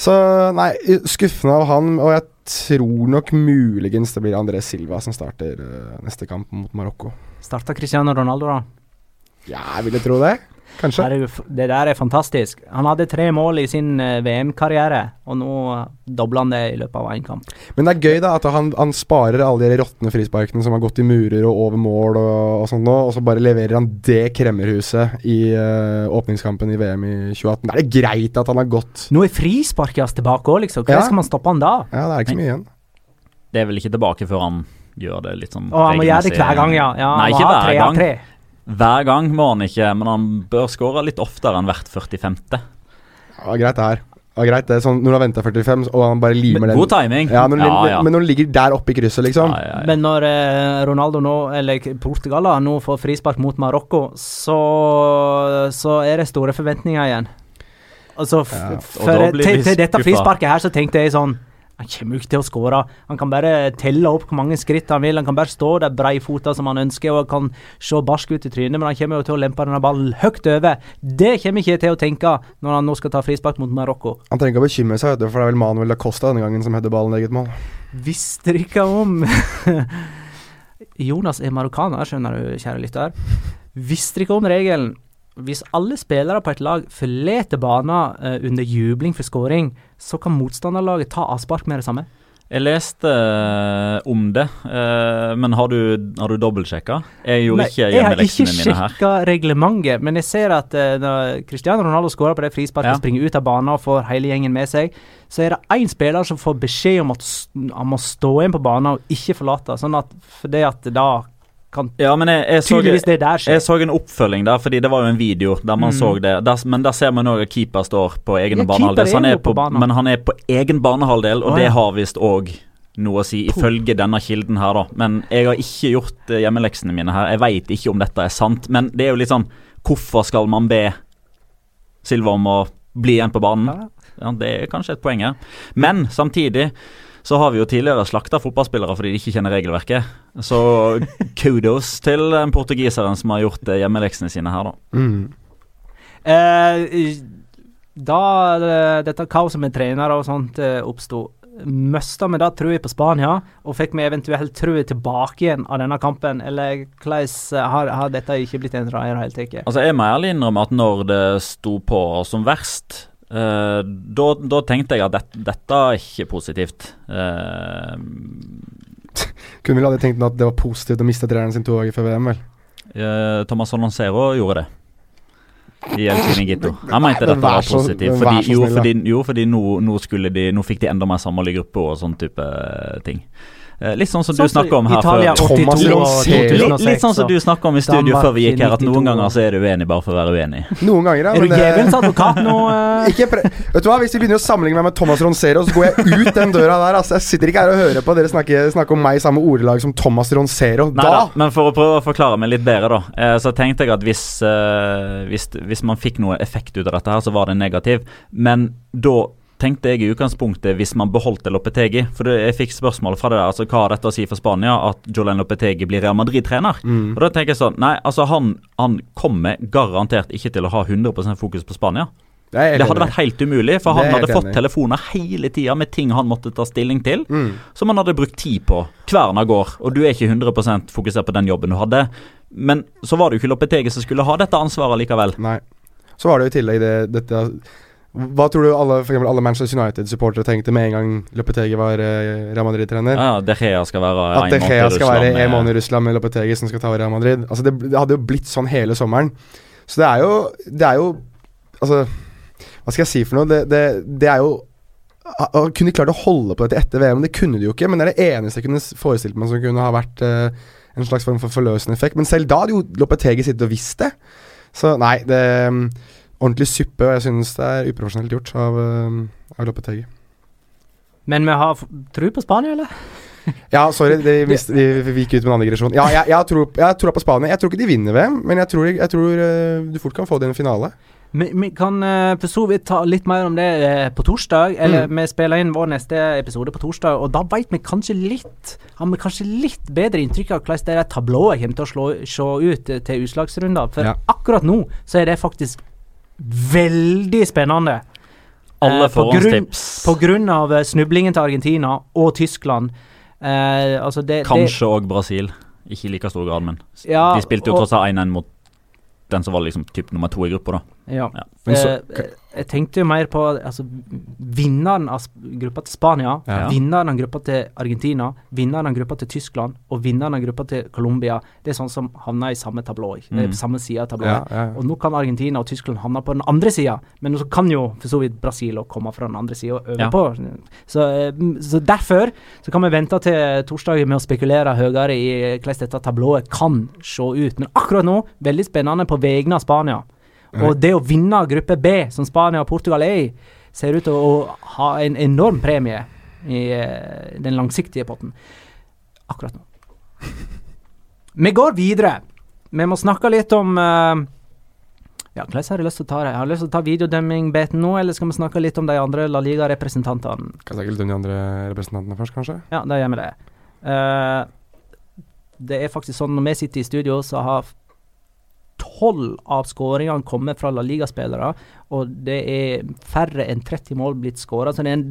Så nei, skuffende av han. Og jeg tror nok muligens det blir André Silva som starter eh, neste kamp mot Marokko. Starta Cristiano Ronaldo, da? Ja, jeg ville tro det. Kanskje. Herregud, Det der er fantastisk. Han hadde tre mål i sin eh, VM-karriere, og nå dobler han det i løpet av én kamp. Men det er gøy da at han, han sparer alle de råtne frisparkene som har gått i murer og over mål og, og sånn nå, og så bare leverer han det kremmerhuset i uh, åpningskampen i VM i 2018. Da er det greit at han har gått Nå er frisparket hans tilbake òg, liksom. Hva Ja. skal man stoppe han da? Ja, det er ikke så mye igjen. Det er vel ikke tilbake før han gjør det litt sånn Å, han må gjøre det hver gang, ja. ja Nei, ikke hver gang. tre. Hver gang må han ikke, men han bør skåre litt oftere enn hvert 45. Ja, greit det her. Ja, greit det. Sånn, når du har venta 45, og han bare limer Men den god timing. Ja, når ja, ja. Men når han ligger der oppe i krysset, liksom. Ja, ja, ja. Men når eh, Ronaldo nå, eller Portugal da, nå får frispark mot Marokko, så, så er det store forventninger igjen. Altså, f Ja, og for, til, til dette frisparket her så tenkte jeg sånn Han kommer jo ikke til å skåre. Han kan bare telle opp hvor mange skritt han vil. Han kan bare stå der breifota som han ønsker og kan se barsk ut i trynet, men han kommer jo til å lempe denne ballen høyt over. Det kommer ikke til å tenke når han nå skal ta frispark mot Marokko. Han trenger ikke å bekymre seg, for det er vel Manuel da Costa denne gangen som header ballen eget mål. Visste dere ikke om Jonas er marokkaner, skjønner du, kjære lytter. Visste ikke om regelen? Hvis alle spillere på et lag forlater banen uh, under jubling for skåring, så kan motstanderlaget ta avspark med det samme. Jeg leste uh, om det, uh, men har du, har du dobbeltsjekka? Jeg gjorde Nei, ikke jeg har ikke hjemmeleksene sjekka reglementet, men jeg ser at uh, når Cristiano Ronaldo skårer på det frisparket, Ja. springer ut av banen og får hele gjengen med seg, så er det én spiller som får beskjed om at han må stå igjen på banen og ikke forlate. Sånn at for det at da kan Ja, men jeg, jeg så tydeligvis det der skjer. Jeg så en oppfølging der, fordi det var jo en video der man Mm. så det. Der, men der ser man òg at keeper står på egen Ja, banehalvdel. så han på på, men han er på egen banehalvdel, og Å, det har visst òg noe å si, ifølge denne kilden her, da. Men jeg har ikke gjort eh, hjemmeleksene mine her. Jeg veit ikke om dette er sant, men det er jo litt sånn Hvorfor skal man be Silva om å bli igjen på banen? Ja. Ja, Det er kanskje et poeng her. Men samtidig så har vi jo tidligere slakta fotballspillere fordi de ikke kjenner regelverket. Så kudos til den portugiseren som har gjort eh, hjemmeleksene sine her, da. Mm. Eh, da eh, dette kaoset med trenere og sånt uh, oppsto, mista vi da trua på Spania, og fikk vi eventuelt trua tilbake igjen av denne kampen, eller hvordan eh, har, har dette ikke blitt endra i det hele tatt? Altså Jeg må ærlig innrømme at når det sto på som verst, eh, da, da tenkte jeg at det, dette er ikke positivt. Uh, Kunne vel aldri tenkt at det var positivt å miste treneren sin to dager før VM, vel? Uh, Thomas Alonsero gjorde det. I El Chinigito. Han mente dette var positivt. Fordi, jo, fordi, jo, fordi nå, nå, skulle de, nå fikk de enda mer samhold i gruppa og sånn type ting. Eh, Litt sånn som du Sånn du snakker om her Italia før. 82 og 2006. Litt, litt sånn som du snakker om i studio Danmark før vi gikk her, at noen ganger så er du uenig bare for å være uenig. Noen ganger, ja. Er du men det- djevelens advokat nå? eh? Ikke pre Vet du hva, Hvis de begynner å sammenligne meg med Thomas Roncero, så går jeg ut den døra der. Altså, Jeg sitter ikke her og hører på dere snakke, snakke om meg i samme ordelag som Thomas Roncero. Da da, men for å prøve å forklare meg litt bedre, da. Eh, så tenkte jeg at hvis, eh, hvis, hvis man fikk noe effekt ut av dette, her, så var det negativ. Men da tenkte jeg i utgangspunktet hvis man beholdt Lopetegi. For jeg fikk spørsmål fra det der, altså hva har dette å si for Spania at Jolain Lopetegi blir Real Madrid-trener? Mm. Og da tenker jeg sånn Nei, altså han, han kommer garantert ikke til å ha 100% fokus på Spania. Det, Det hadde vært helt umulig, for han hadde fått telefoner hele tida med ting han måtte ta stilling til, mm. som han hadde brukt tid på. Kverna går, og du er ikke 100% fokusert på den jobben du hadde. Men så var det jo ikke Lopetegi som skulle ha dette ansvaret likevel. Nei. Så var det jo i tillegg det, dette Hva tror du alle, for alle Manchester United-supportere tenkte med en gang Lopetegi var uh, Real Madrid-trener? Ja, De Gea skal være At De Gea skal Russland være en måned i Russland med Lopetegi som skal ta over Real Madrid. Altså det, det hadde jo blitt sånn hele sommeren. Så det er jo Det er jo Altså, hva skal jeg si for noe? Det, det, det er jo Han kunne klart å holde på dette etter VM, det kunne de jo ikke. Men det er det eneste jeg kunne forestilt meg som kunne ha vært uh, en slags form for forløsende effekt. Men selv da hadde jo Lopetegi sittet og visst det. Så nei, det Ordentlig suppe, og jeg synes det er uprofesjonelt gjort av, uh, av Lopetegi. Men vi har tro på Spania, eller? Ja, sorry, de, mist, de, vi, gikk ut med en annen digresjon. Ja, jeg, jeg, tror, jeg tror på Spania. Jeg tror ikke de vinner VM, men jeg tror, jeg tror uh, du fort kan få det i en finale. Vi, vi kan eh, for så vidt ta litt mer om det eh, på torsdag. Eller Mm. vi spiller inn vår neste episode på torsdag, og da veit vi kanskje litt Har vi kanskje litt bedre inntrykk av hvordan det tablået kommer til å slå, se ut til utslagsrunder. For Ja. akkurat nå så er det faktisk veldig spennende. Alle Eh, på grunn- forhåndstips. På grunn av eh, snublingen til Argentina og Tyskland. Eh, altså det, Kanskje òg Brasil. Ikke i like stor grad, men ja, de spilte jo tross alt 1-1 mot den som var liksom typ nummer to i gruppa, da. Ja. Ja. Så- Eh, jeg tenkte jo mer på altså, vinneren av gruppa til Spania, Ja. vinneren av gruppa til Argentina, vinneren av gruppa til Tyskland og vinneren av gruppa til Colombia. Det er sånn som havner i samme tablå. Mm. på samme side av Ja, tablået. ja. Og nå kan Argentina og Tyskland havne på den andre sida, men så kan jo for så vidt Brasil komme fra den andre sida og øve Ja. på. Så, eh, så derfor så kan vi vente til torsdag med å spekulere høyere i hvordan dette tablået kan se ut. Men akkurat nå, veldig spennende på vegne av Spania. Og det å vinne gruppe B, som Spania og Portugal er i, ser ut til å ha en enorm premie i eh, den langsiktige potten. Akkurat nå. Vi går videre. Vi må snakke litt om uh, Ja, hvordan har jeg lyst til å ta det? Jeg har lyst til å ta videodømming-beten nå, eller skal vi snakke litt om de andre La Liga-representantene? Kan snakke litt om de andre representantene først, kanskje? Ja, da gjør vi det. Uh, det er faktisk sånn når vi sitter i studio, så har tolv av skåringene kommer fra La Liga-spillere, og det er færre enn 30 mål blitt skåra. Så det er en,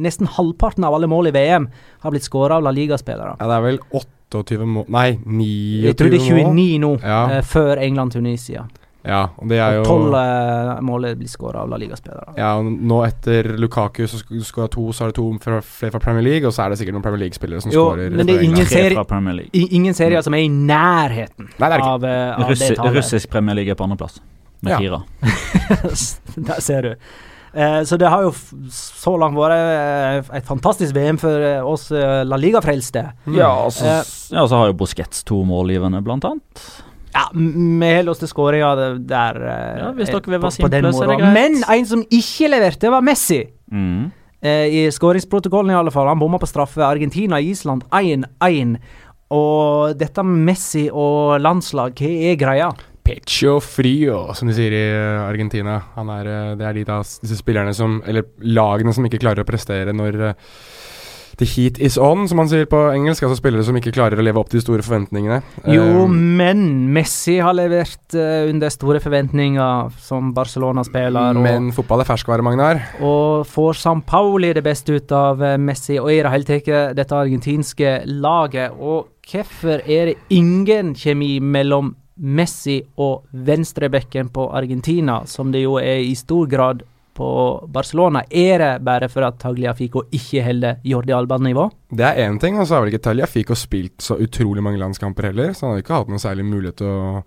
nesten halvparten av alle mål i VM har blitt skåra av La Liga-spillere. Ja, det er vel 28 mål Nei, 29 mål. Jeg tror det er 29 nå, Ja. eh, før England-Tunisia. Ja, og det er jo tolv eh, mål er skåra av La Liga-spillere. Ja, og nå etter Lukaku så sk- skåra to, så er det to fra, flere fra Premier League, og så er det sikkert noen Premier League-spillere som skårer. men det er ingen serie- ingen serier som er i nærheten Nei, det er det ikke. av, eh, av Russi, det tallet. russisk Premier League er på andreplass, med Ja. fire. Der ser du. Eh, så det har jo f så langt vært eh, et fantastisk VM for eh, oss eh, La Liga-frelste. Mm. Ja, og så, Eh. ja, så har jo Busquets to målgivende, blant annet. Ja, vi holder oss til skåringa der. eh, Ja, hvis dere vil være simple, så er det greit. Men en som ikke leverte, var Messi. Mm. Eh, I skåringsprotokollen i alle fall. Han bomma på straffe. Argentina-Island 1-1. Og dette med Messi og landslag, hva er greia? Pecho frio, som de sier i eh, Argentina. Han er, eh, det er de da, disse spillerne som Eller lagene som ikke klarer å prestere når the heat is on, som man sier på engelsk. Altså spillere som ikke klarer å leve opp til de store forventningene. Jo, um, men Messi har levert uh, under store forventninger som Barcelona-spiller. men fotball er ferskvare, Magnar. Og får San Pauli det beste ut av eh, Messi og i det hele tatt dette argentinske laget? Og hvorfor er det ingen kjemi mellom Messi og venstrebekken på Argentina, som det jo er i stor grad på Barcelona? Er det bare for at Tagliafico ikke holder Jordi Alba-nivå? Det er én ting, og så har vel ikke Tagliafico spilt så utrolig mange landskamper heller, så han har ikke hatt noen særlig mulighet til å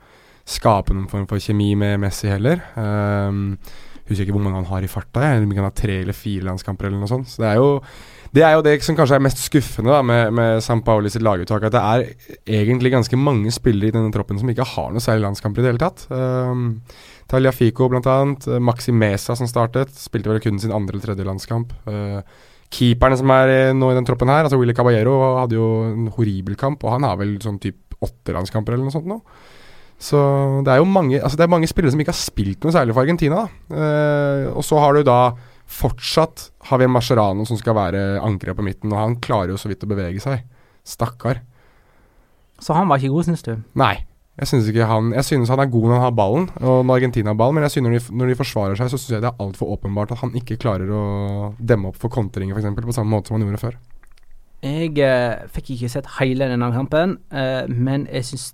skape noen form for kjemi med Messi heller. Um, husker ikke hvor mange han har i farta, jeg. Om han har tre eller fire landskamper eller noe sånt. Så det er jo Det er jo det som kanskje er mest skuffende da, med, med San Pauli sitt laguttak. At det er egentlig ganske mange spillere i denne troppen som ikke har noe særlig landskamper i det hele tatt. Um, Taliafico blant annet. Uh, Maxi Mesa som startet, spilte vel kun sin andre eller tredje landskamp. Uh, keeperne som er nå i den troppen her, altså Willy Caballero hadde jo en horribel kamp, og han har vel sånn type åtte landskamper eller noe sånt nå. Så det er jo mange, altså det er mange spillere som ikke har spilt noe særlig for Argentina. Uh, og så har du da fortsatt Javier Mascherano som skal være ankeret på midten, og han klarer jo så vidt å bevege seg. Stakkar. Så han var ikke god, syns du? Nei. Jeg synes, han, jeg synes han er god når han har ballen, og når Argentina har ballen, men jeg synes når de, når de forsvarer seg, så syns jeg det er altfor åpenbart at han ikke klarer å demme opp for kontringer, f.eks., på samme måte som han gjorde før. Jeg eh, fikk ikke sett hele denne kampen, eh, men jeg syns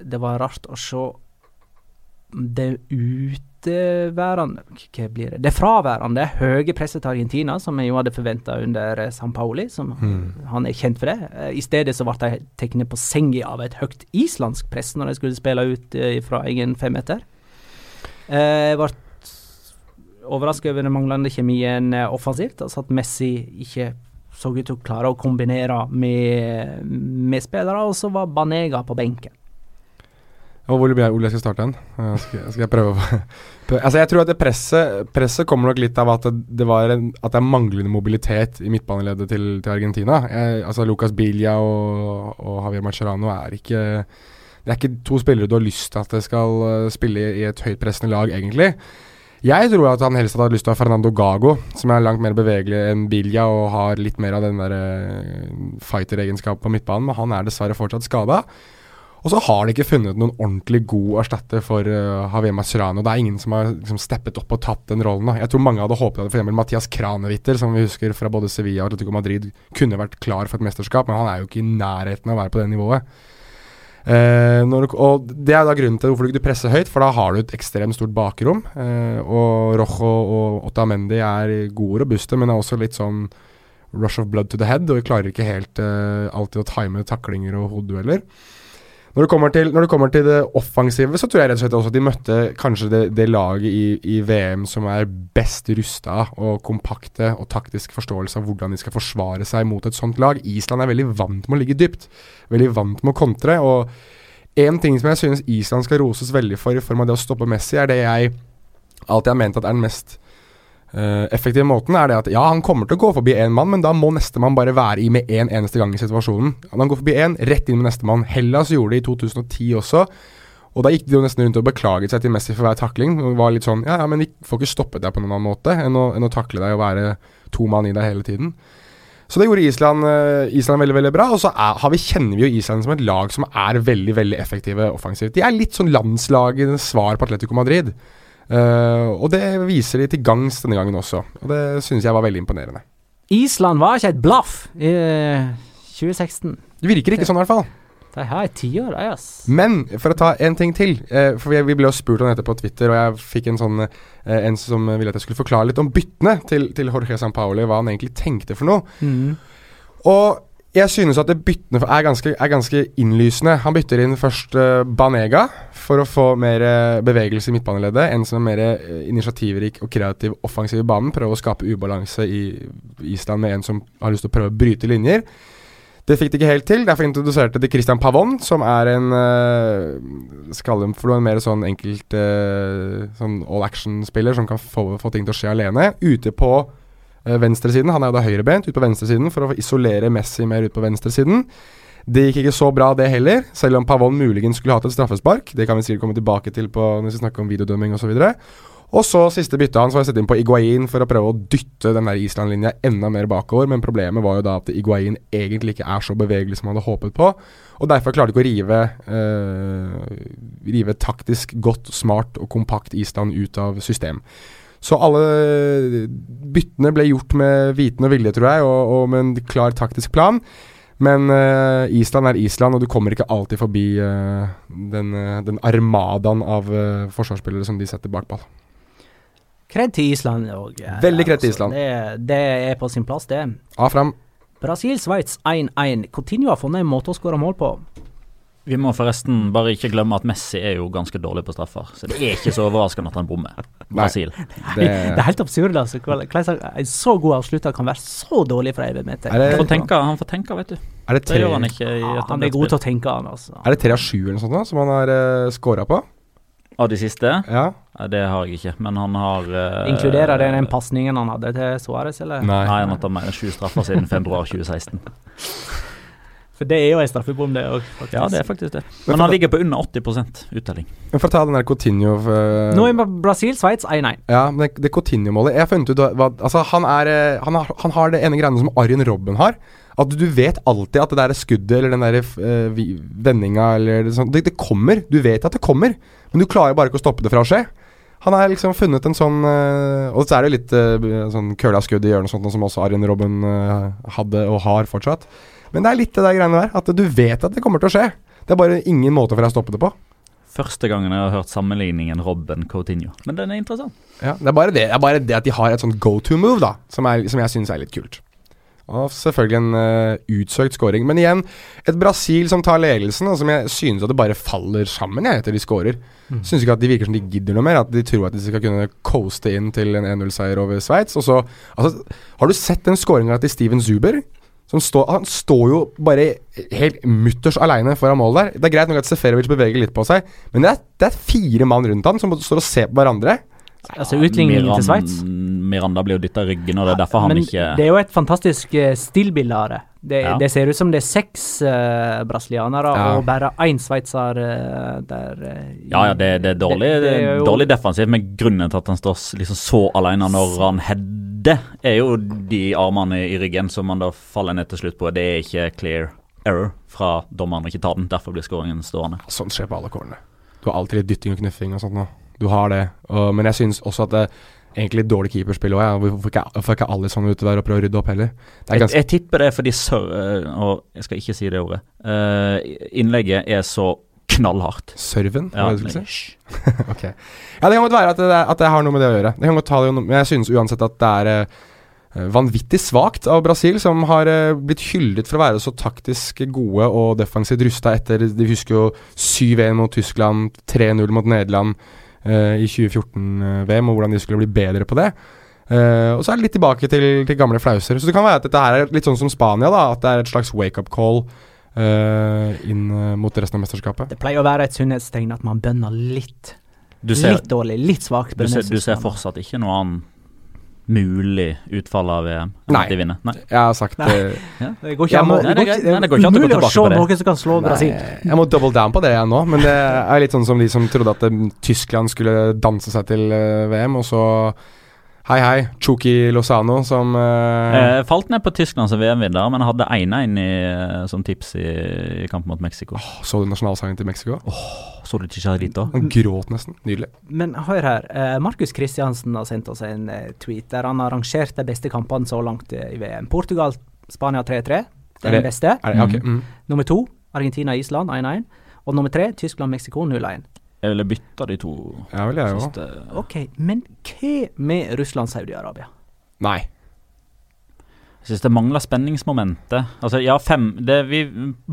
det var rart å se det ut uteværende Hva blir det? Det fraværende høye presset til Argentina, som jeg jo hadde forventa under eh, San Pauli, som mm. han er kjent for det. Eh, I stedet så ble de tatt på senga av et høyt islandsk press når de skulle spille ut uh, fra egen femmeter. Jeg ble overraska over den manglende kjemien offensivt. Altså at Messi ikke så ut til å klare å kombinere med, med spillere, og så var Banega på benken. Og hvor blir jeg, Ole, jeg skal starte en? Skal, skal jeg prøve Altså Jeg tror at det presset, presset kommer nok litt av at det, det, en, at det er manglende mobilitet i midtbaneleddet til, til Argentina. Jeg, altså Lucas Bilia og, og Javier Macerano er ikke Det er ikke to spillere du har lyst til at det skal uh, spille i et høytpressende lag, egentlig. Jeg tror at han helst hadde lyst til å ha Fernando Gago, som er langt mer bevegelig enn Bilja og har litt mer av den der uh, fighter-egenskapen på midtbanen, men han er dessverre fortsatt skada. Og så har de ikke funnet noen ordentlig god erstatter for uh, Javier Mascherano. Det er ingen som har liksom, steppet opp og tatt den rollen. Da. Jeg tror mange hadde håpet at f.eks. Mathias Kranewitter, som vi husker fra både Sevilla og Atletico Madrid, kunne vært klar for et mesterskap, men han er jo ikke i nærheten av å være på det nivået. Uh, når, og Det er da grunnen til hvorfor du ikke presser høyt, for da har du et ekstremt stort bakrom. Uh, og Rojo og Otamendi er gode robuste, men er også litt sånn rush of blood to the head, og vi klarer ikke helt alltid å time taklinger og hodedueller. Når det, til, når det kommer til det offensive, så tror jeg rett og slett også at de møtte kanskje det, det laget i, i, VM som er best rusta og kompakte og taktisk forståelse av hvordan de skal forsvare seg mot et sånt lag. Island er veldig vant med å ligge dypt. Veldig vant med å kontre. Og en ting som jeg synes Island skal roses veldig for i form av det å stoppe Messi, er det jeg alltid har ment at er den mest Uh, effektive måten er det at ja, han kommer til å gå forbi én mann, men da må nestemann bare være i med én en eneste gang i situasjonen. Han går forbi én, rett inn med nestemann. Hellas gjorde det i 2010 også. Og da gikk de jo nesten rundt og beklaget seg til Messi for hver takling. Og var litt sånn Ja, ja, men vi får ikke stoppet deg på noen annen måte enn å, enn å takle deg og være to mann i deg hele tiden. Så det gjorde Island, uh, Island veldig veldig bra. Og så er, vi, kjenner vi jo Island som et lag som er veldig veldig effektive offensivt. De er litt sånn landslagets svar på Atletico Madrid. Uh, og det viser de til gangs denne gangen også. Og det synes jeg var veldig imponerende. Island var ikke et blaff i 2016. Det virker ikke sånn i hvert fall. De har et tiår, ass. Men for å ta en ting til. uh, for vi, vi, ble jo spurt om dette på Twitter, og jeg fikk en sånn uh, En som ville at jeg skulle forklare litt om byttene til, til Jorge Sampaoli, hva han egentlig tenkte for noe. Mm. Og jeg synes at det byttene er ganske, er ganske innlysende. Han bytter inn først uh, Banega for å få mer uh, bevegelse i midtbaneleddet. En som er mer uh, initiativrik og kreativ offensiv i banen. Prøve å skape ubalanse i Island med en som har lyst til å prøve å bryte linjer. Det fikk de ikke helt til. Derfor introduserte de Christian Pavon, som er en uh, Skal for noe mer sånn enkelt sånn all action-spiller som kan få, få ting til å skje alene. Ute på Eh, venstresiden. Han er jo da høyrebeint ut på venstresiden for å isolere Messi mer ut på venstresiden. Det gikk ikke så bra, det heller, selv om Pavon muligens skulle hatt et straffespark. Det kan vi sikkert komme tilbake til på, når vi snakker om videodømming osv. Og så siste byttet hans var å sette inn på Iguain for å prøve å dytte den der Island-linja enda mer bakover, men problemet var jo da at Iguain egentlig ikke er så bevegelig som han hadde håpet på. Og derfor klarte ikke å rive, øh, rive taktisk godt, smart og kompakt Island ut av system. Så alle byttene ble gjort med viten og vilje, tror jeg, og, og med en klar taktisk plan. Men uh, Island er Island, og du kommer ikke alltid forbi uh, den, uh, den, armadaen av forsvarsspillere som de setter bak ball. Kred til Island òg. Veldig kred til Island. Altså, det, det, er på sin plass, det. A fram. Brasil-Sveits 1-1. Coutinho har funnet en måte å skåre mål på. Vi må forresten bare ikke glemme at Messi er jo ganske dårlig på straffer. Så det er ikke så overraskende at han bommer. Brasil. Det, det er helt absurd, altså. Hvordan en så god avslutter kan være så dårlig fra 11 meter. Er det- Han får tenke, han får tenke, vet du. er, det Det gjør han ikke i et han er god til å tenke, han, altså. er det tre av sju eller noe sånt da, som han har uh, scora på? Av de siste? Ja. Ja, det har jeg ikke, men han har uh, Inkluderer det den pasningen han hadde til Suárez, eller? Nei. Nei, han har tatt mer enn sju straffer siden februar 2016. For det er jo en straffebom, det òg. Ja, det er faktisk det. Men Men han ligger på under 80 uttelling. Men for å ta den der Coutinho eh, Nå er Brasil-Sveits 1-1. Ja, men det, det Coutinho-målet Jeg har funnet ut hva Altså, han er eh, han har, han har det ene greiene som Arjen Robben har. At du vet alltid at det der skuddet eller den der uh, vendinga eller det, sånt det, det kommer. Du vet at det kommer, men du klarer bare ikke å stoppe det fra å skje. Han har liksom funnet en sånn Og så er det litt uh, sånn skudd i hjørnet sånt, som også Arjen Robben hadde og har fortsatt. Men det er litt det der greiene der. At du vet at det kommer til å skje. Det er bare ingen måte for deg å stoppe det på. Første gangen jeg har hørt sammenligningen Robben Coutinho. Men den er interessant. Ja, det er bare det, det, er bare det at de har et sånt go to move, da, som, er, som jeg syns er litt kult. Og selvfølgelig en uh, utsøkt scoring. Men igjen, et Brasil som tar ledelsen, og som jeg synes at det bare faller sammen jeg, etter de scorer. Mm. Syns ikke at de virker som de gidder noe mer. At de tror at de skal kunne coaste inn til en 1-0-seier over Sveits. Og så altså, Har du sett den scoringa til Steven Zuber? Som står, han står jo bare helt mutters aleine foran målet der. Det er greit nok at Seferovic beveger litt på seg, men det er, det er fire mann rundt han som står og ser på hverandre. Altså utligningen til Sveits. Miranda blir jo dytta i ryggen, og det er derfor han Men ikke det er jo et fantastisk uh, stillbilde av det. Det, Ja. det ser ut som det er seks uh, brasilianere Ja. og bare én sveitser uh, der Uh, Ja, ja, det, det er dårlig, det er dårlig defensivt, men grunnen til at han står liksom så alene når han header, er jo de armene i ryggen som han da faller ned til slutt på. Det er ikke clear error fra dommeren å ikke ta den. Derfor blir skåringen stående. Sånt skjer på alle kårene. Du har alltid litt dytting og knuffing og sånt nå. Du har det. Og, men jeg syns også at det egentlig dårlig keeperspill òg. Hvorfor ikke, hvorfor ikke alle sånne ute der og prøve å rydde opp heller? Det er Jeg, jeg tipper det er fordi øh, Og jeg skal ikke si det ordet. Uh, innlegget er så knallhardt. Serven, Ja, det du skulle si? hysj. Ok. Ja, det kan godt være at det, at det har noe med det å gjøre. Det kan godt ta det, men jeg synes uansett at det er eh, vanvittig svakt av Brasil, som har eh, blitt hyllet for å være så taktisk gode og defensivt rusta etter De husker jo 7-1 mot Tyskland, 3-0 mot Nederland eh, i 2014-VM, og hvordan de skulle bli bedre på det. Uh, og så er det litt tilbake til, til gamle flauser. Så det kan være at dette her er litt sånn som Spania, da. At det er et slags wake-up call uh, inn uh, mot resten av mesterskapet. Det pleier å være et sunnhetstegn at man bønner litt. Ser, litt dårlig, litt svakt. du, ser, du ser fortsatt ikke noe annet mulig utfall av VM Nei. de? Nei. Jeg har sagt Nei. Ja. Det går ikke an å- Nei, Nei, se på det. noen som kan slå Brasil. Jeg må double down på det jeg nå, men det er litt sånn som de som trodde at eh, Tyskland skulle danse seg til eh, VM, og så Hei, hei, Chuki Lozano som eh, Jeg falt ned på Tyskland som VM-vinner, men hadde 1-1 eh, som tips i, i kampen mot Mexico. Så du nasjonalsangen til Mexico? Så du ikke Charito? Han gråt nesten. Nydelig. Men hør her. eh, Markus Kristiansen har sendt oss en eh, tweet der han har rangert de beste kampene så langt eh, i VM. Portugal-Spania 3-3. Det Er den beste. Er det, ok, mm. Nummer to Argentina-Island 1-1. Og nummer tre Tyskland-Mexico 0-1. Jeg ville bytta de to Ja vel, jeg òg. siste. Ok, men hva med Russland-Saudi-Arabia? Nei. Jeg syns det mangler spenningsmomentet. Altså, ja, fem det vi,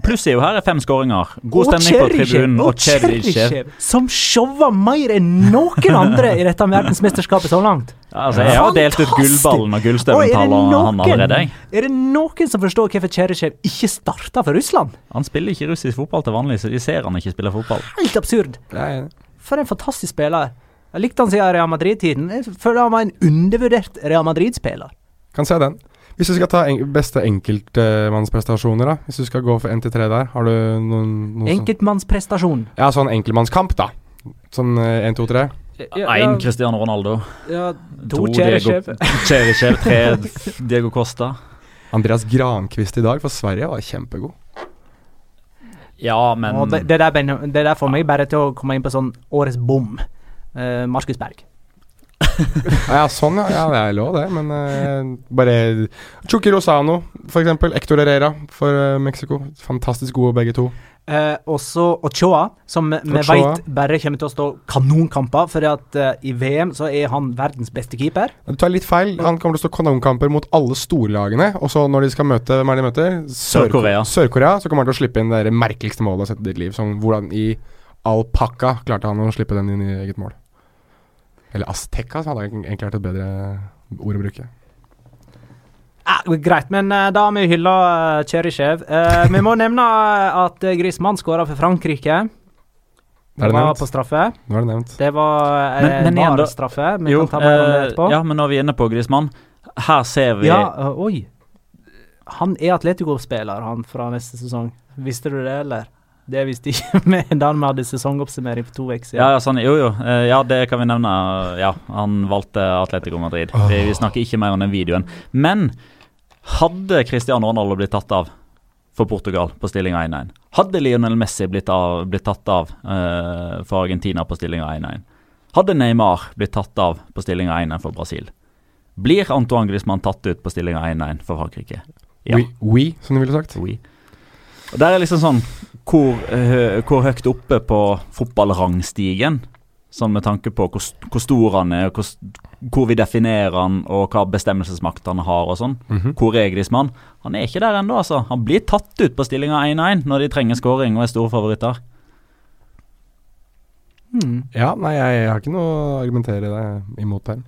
Plusset er jo her er fem skåringer. God stemning på tribunen. Og Cheryshev. Cheryshev, som showa mer enn noen andre i dette verdensmesterskapet så langt. Altså, jeg har delt ut gullballen og gullstøvelen til han allerede. er det noen som forstår hvorfor Cheryshev ikke starta for Russland? Han spiller ikke russisk fotball til vanlig, så de ser han ikke spille fotball. Helt absurd. For en fantastisk spiller. Jeg likte han siden Real Madrid-tiden. Jeg føler han var en undervurdert Real Madrid-spiller. Kan se den. Hvis du skal ta en beste enkeltmannsprestasjoner, da. Hvis du skal gå for 1-3 der, har du noen, noen sånn- Enkeltmannsprestasjon. Ja, sånn enkeltmannskamp, da. Sånn 1-2-3. Én Cristiano Ronaldo. ja, To to Cheryshev. Cheryshev. Tre Diego Costa. Andreas Grankvist i dag for Sverige var kjempegod. Ja, men det, det, der, det der får meg bare til å komme inn på sånn årets bom. Uh, Markus Berg. Ja, sånn, ja. ja. Det er lov, det. Men uh, bare Chucky Rosano, for eksempel. Hector Herrera for uh, Mexico. Fantastisk gode begge to. Eh, også Ochoa, som vi veit bare kommer til å stå kanonkamper, for at uh, i VM så er han verdens beste keeper. Du tar litt feil. Han kommer til å stå kanonkamper mot alle storlagene. Og så når de skal møte Hvem er de møter? Sør-Korea. Sør Sør Så kommer han til å slippe inn det merkeligste målet jeg har sett i ditt liv. Som hvordan i alpakka klarte han å slippe den inn i eget mål. Eller azteca, så hadde egentlig vært et bedre ord å bruke. Ah, greit, men eh, da har vi hylla uh, Cheryshev. Eh, vi må nevne eh, at Griezmann skåra for Frankrike. Nå er det var nevnt. på straffe. Nå er det nevnt. Det var eh, Men- men igjen straffe. Vi Jo, kan ta mer om det eh, etterpå. ja, men når vi er inne på Griezmann Her ser vi Ja, uh, oi. Han er Atletico-spiller, han, fra neste sesong. Visste du det, eller? Det visste ikke vi da vi hadde sesongoppsummering for to uker Ja, siden. ja, sånn, jo, jo. Eh, ja, det kan vi nevne. Ja, han valgte Atletico Madrid. Vi, vi snakker ikke mer om den videoen. Men hadde Cristiano Ronaldo blitt tatt av for Portugal på stillinga 1-1? Hadde Lionel Messi blitt, av, blitt tatt av uh, for Argentina på stillinga 1-1? Hadde Neymar blitt tatt av på stillinga 1-1 for Brasil? Blir Antoine Griezmann tatt ut på stillinga 1-1 for Frankrike? Ja. Oui, oui, som du ville sagt. Oui. Og Der er liksom sånn hvor, hvor høyt oppe på fotballrangstigen, sånn med tanke på hvor, hvor stor han er, hvor, hvor vi definerer han, og hva bestemmelsesmakt han har og sånn. Mhm. Hvor er Griezmann? Han er ikke der ennå, altså. Han blir tatt ut på stillinga 1-1 når de trenger scoring og er store favoritter. Mm. Ja, nei, jeg, jeg har ikke noe å argumentere deg imot her.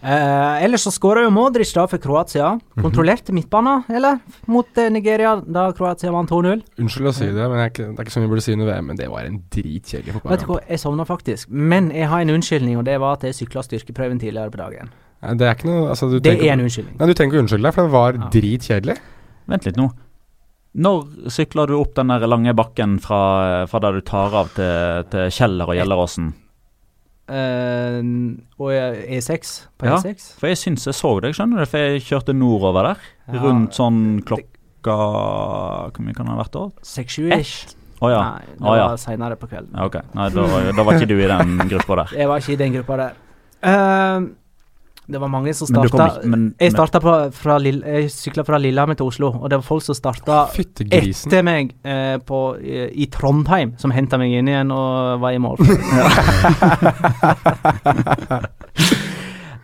Eh, ellers så skåra jo Modric da for Kroatia. Mhm. Kontrollerte midtbanen, eller? Mot eh, Nigeria, da Kroatia vant 2-0. Unnskyld å si det, men jeg, det er ikke sånn vi burde si under VM, men det var en dritkjedelig Vet du hva, jeg sovna faktisk. Men jeg har en unnskyldning, og det var at jeg sykla styrkeprøven tidligere på dagen. Nei, Det er ikke noe altså, du Det tenker- er en unnskyldning. Nei, du trenger ikke unnskylde deg, for det var Ja. dritkjedelig. Vent litt nå. Når sykler du opp den der lange bakken fra, fra der du tar av til, til Kjeller og Gjelleråsen? Eh, og E6 på Ja. E6. For jeg syns jeg så deg, skjønner du, for jeg kjørte nordover der. Ja, Rundt sånn klokka Hvor mye kan det ha vært da? 6-7-ish. Oh, ja. Nei, det oh, ja. var seinere på kvelden. ja. Ok. Nei, da, da var ikke du i den gruppa der. Jeg var ikke i den gruppa der. Eh, det var mange som starta ikke men, Jeg starta på, fra Lill- Jeg sykla fra Lillehammer til Oslo, og det var folk som starta etter meg eh, på, i, i Trondheim, som henta meg inn igjen og var i mål.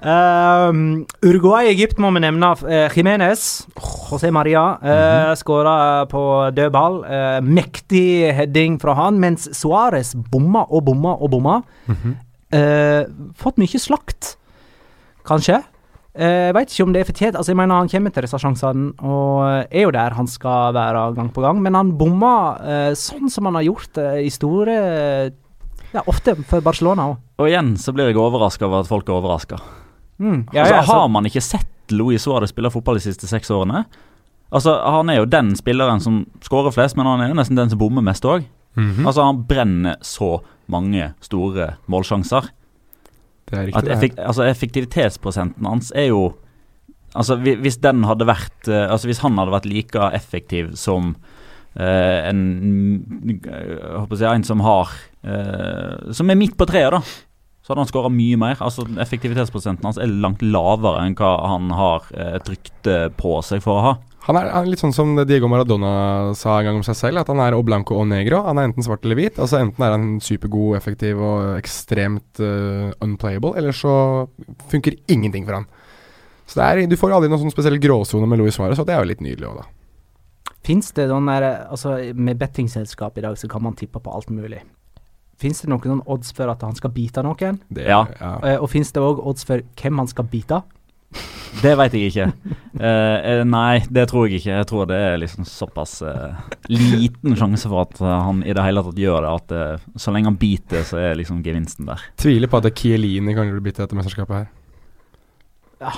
Um, Uruguay-Egypt må vi nevne. Uh, Jimenez, José Maria, uh, skåra på dødball. Uh, mektig heading fra han, mens Suárez bomma og bomma og bomma. Mhm. Eh, fått mye slakt, kanskje. Eh, Jeg veit ikke om det er fortjent. Altså, jeg mener Han kommer til disse sjansene og er jo der han skal være gang på gang, men han bomma eh, sånn som han har gjort eh, i store Ja, ofte for Barcelona òg. og igjen så blir jeg overraska over at folk er overraska. Mm. Ja, altså, ja, så- har man ikke sett Luis Suárez spille fotball de siste seks årene? Altså, Han er jo den spilleren som skårer flest, men han er jo nesten den som bommer mest òg. Mhm. Altså, han brenner så mange store målsjanser. Det er At riktig. det effek altså, effektivitetsprosenten hans er jo Altså, hvis den hadde vært eh, Altså, hvis han hadde vært like effektiv som uh, en Jeg håper å si en som har uh, Som er midt på treet, da. Så hadde han skåra mye mer. Altså Effektivitetsprosenten hans er langt lavere enn hva han har eh, et rykte på seg for å ha. Han er, han er litt sånn som Diego Maradona sa en gang om seg selv, at han er oblanco blanco og negro. Han er enten svart eller hvit. Altså Enten er han supergod, effektiv og ekstremt uh, unplayable, eller så funker ingenting for han. Så det er, Du får aldri noen sånn spesiell gråsone med Louis Suárez, og det er jo litt nydelig òg, da. Fins det noen der Altså, med bettingselskap i dag så kan man tippe på alt mulig. Fins det noen odds for at han skal bite noen? Det, Ja. Eh, og fins det òg odds for hvem han skal bite? Det veit jeg ikke. Eh, eh, nei, det tror jeg ikke. Jeg tror det er liksom såpass uh, liten sjanse for at han i det hele tatt gjør det. At uh, så lenge han biter, så er liksom gevinsten der. Tviler på at Kielini kan bli bitt i dette mesterskapet her.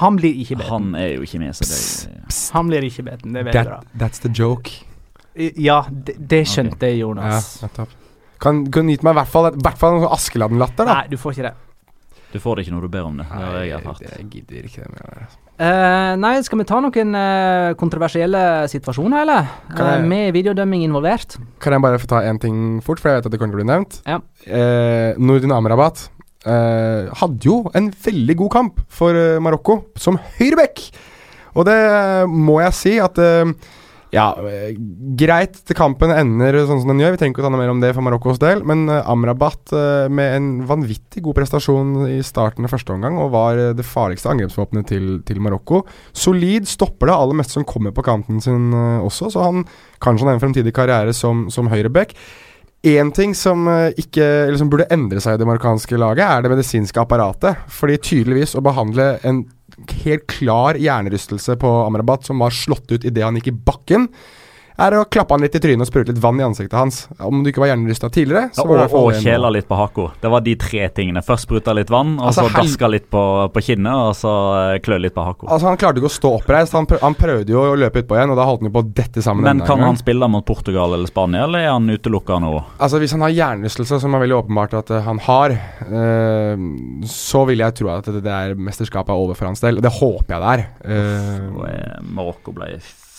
Han blir ikke beten. Han er jo ikke med, så det Han blir ikke beten, det vet That, bra. That, that's the joke. Ja, det, det skjønte jeg, Ja, Jonas. nettopp. Kan, kan gi meg i hvert fall, i hvert fall sånn Askeladden-latter, da. Nei, du får ikke det. Du får det ikke når du ber om det. Det jeg gidder ikke det mer. Eh, nei, skal vi ta noen uh, kontroversielle situasjoner, eller? Kan Eh, med videodømming involvert? Kan jeg bare få ta én ting fort, for jeg vet at det kommer til å bli nevnt. Ja. Uh, Nordin Amrabat eh, hadde jo en veldig god kamp for Marokko som høyreback. Og det må jeg si at eh, ja, greit til kampen ender sånn som den gjør. Vi trenger ikke å ta noe mer om det for Marokkos del. Men eh, Amrabat eh, med en vanvittig god prestasjon i starten av første omgang, og var eh, det farligste angrepsvåpenet til, til Marokko. Solid stopper det aller meste som kommer på kanten sin også, så han kanskje har en fremtidig karriere som, som høyreback. Én ting som ikke som burde endre seg i det marokkanske laget, er det medisinske apparatet. Fordi tydeligvis å behandle en helt klar hjernerystelse på Amrabat, som var slått ut idet han gikk i bakken, er å klappe han litt i trynet og sprute litt vann i ansiktet hans. Om du ikke var hjernerysta tidligere, så Ja, var i og og kjela litt på haka. Det var de tre tingene. Først spruta litt vann, og Altså, så daska litt på, på kinnet, og så eh, klø litt på haka. Altså Han klarte ikke å stå oppreist. Han, prøv, han prøvde jo å løpe utpå igjen, og da holdt han jo på å dette sammen. Men kan gang. han spille mot Portugal eller Spania, eller er han utelukka nå? Altså Hvis han har hjernerystelse, som er veldig åpenbart at eh, han har, eh, så vil jeg tro at det der mesterskapet er over for hans del. Og det håper jeg det er. Uh, Marokko ble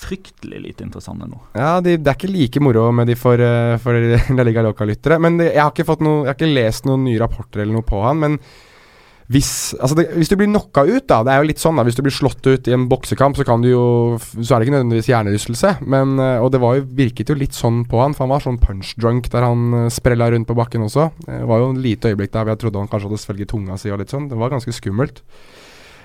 fryktelig lite interessante nå. ja, de, Det er ikke like moro med de for, eh, for La Liga Loca-lyttere. Men jeg har noe Jeg har ikke lest noen nye rapporter eller noe på han. Men hvis, altså det, hvis du blir knocka ut, da Det er jo litt sånn da Hvis du blir slått ut i en boksekamp, så jo Så er det ikke nødvendigvis hjernerystelse. Men, eh, og det jo, virket jo litt sånn på han, for han var sånn punch-drunk der han eh, sprella rundt på bakken også. Det var jo en lite øyeblikk der hvor jeg trodde han kanskje hadde svelget tunga si og litt sånn. Det var ganske skummelt.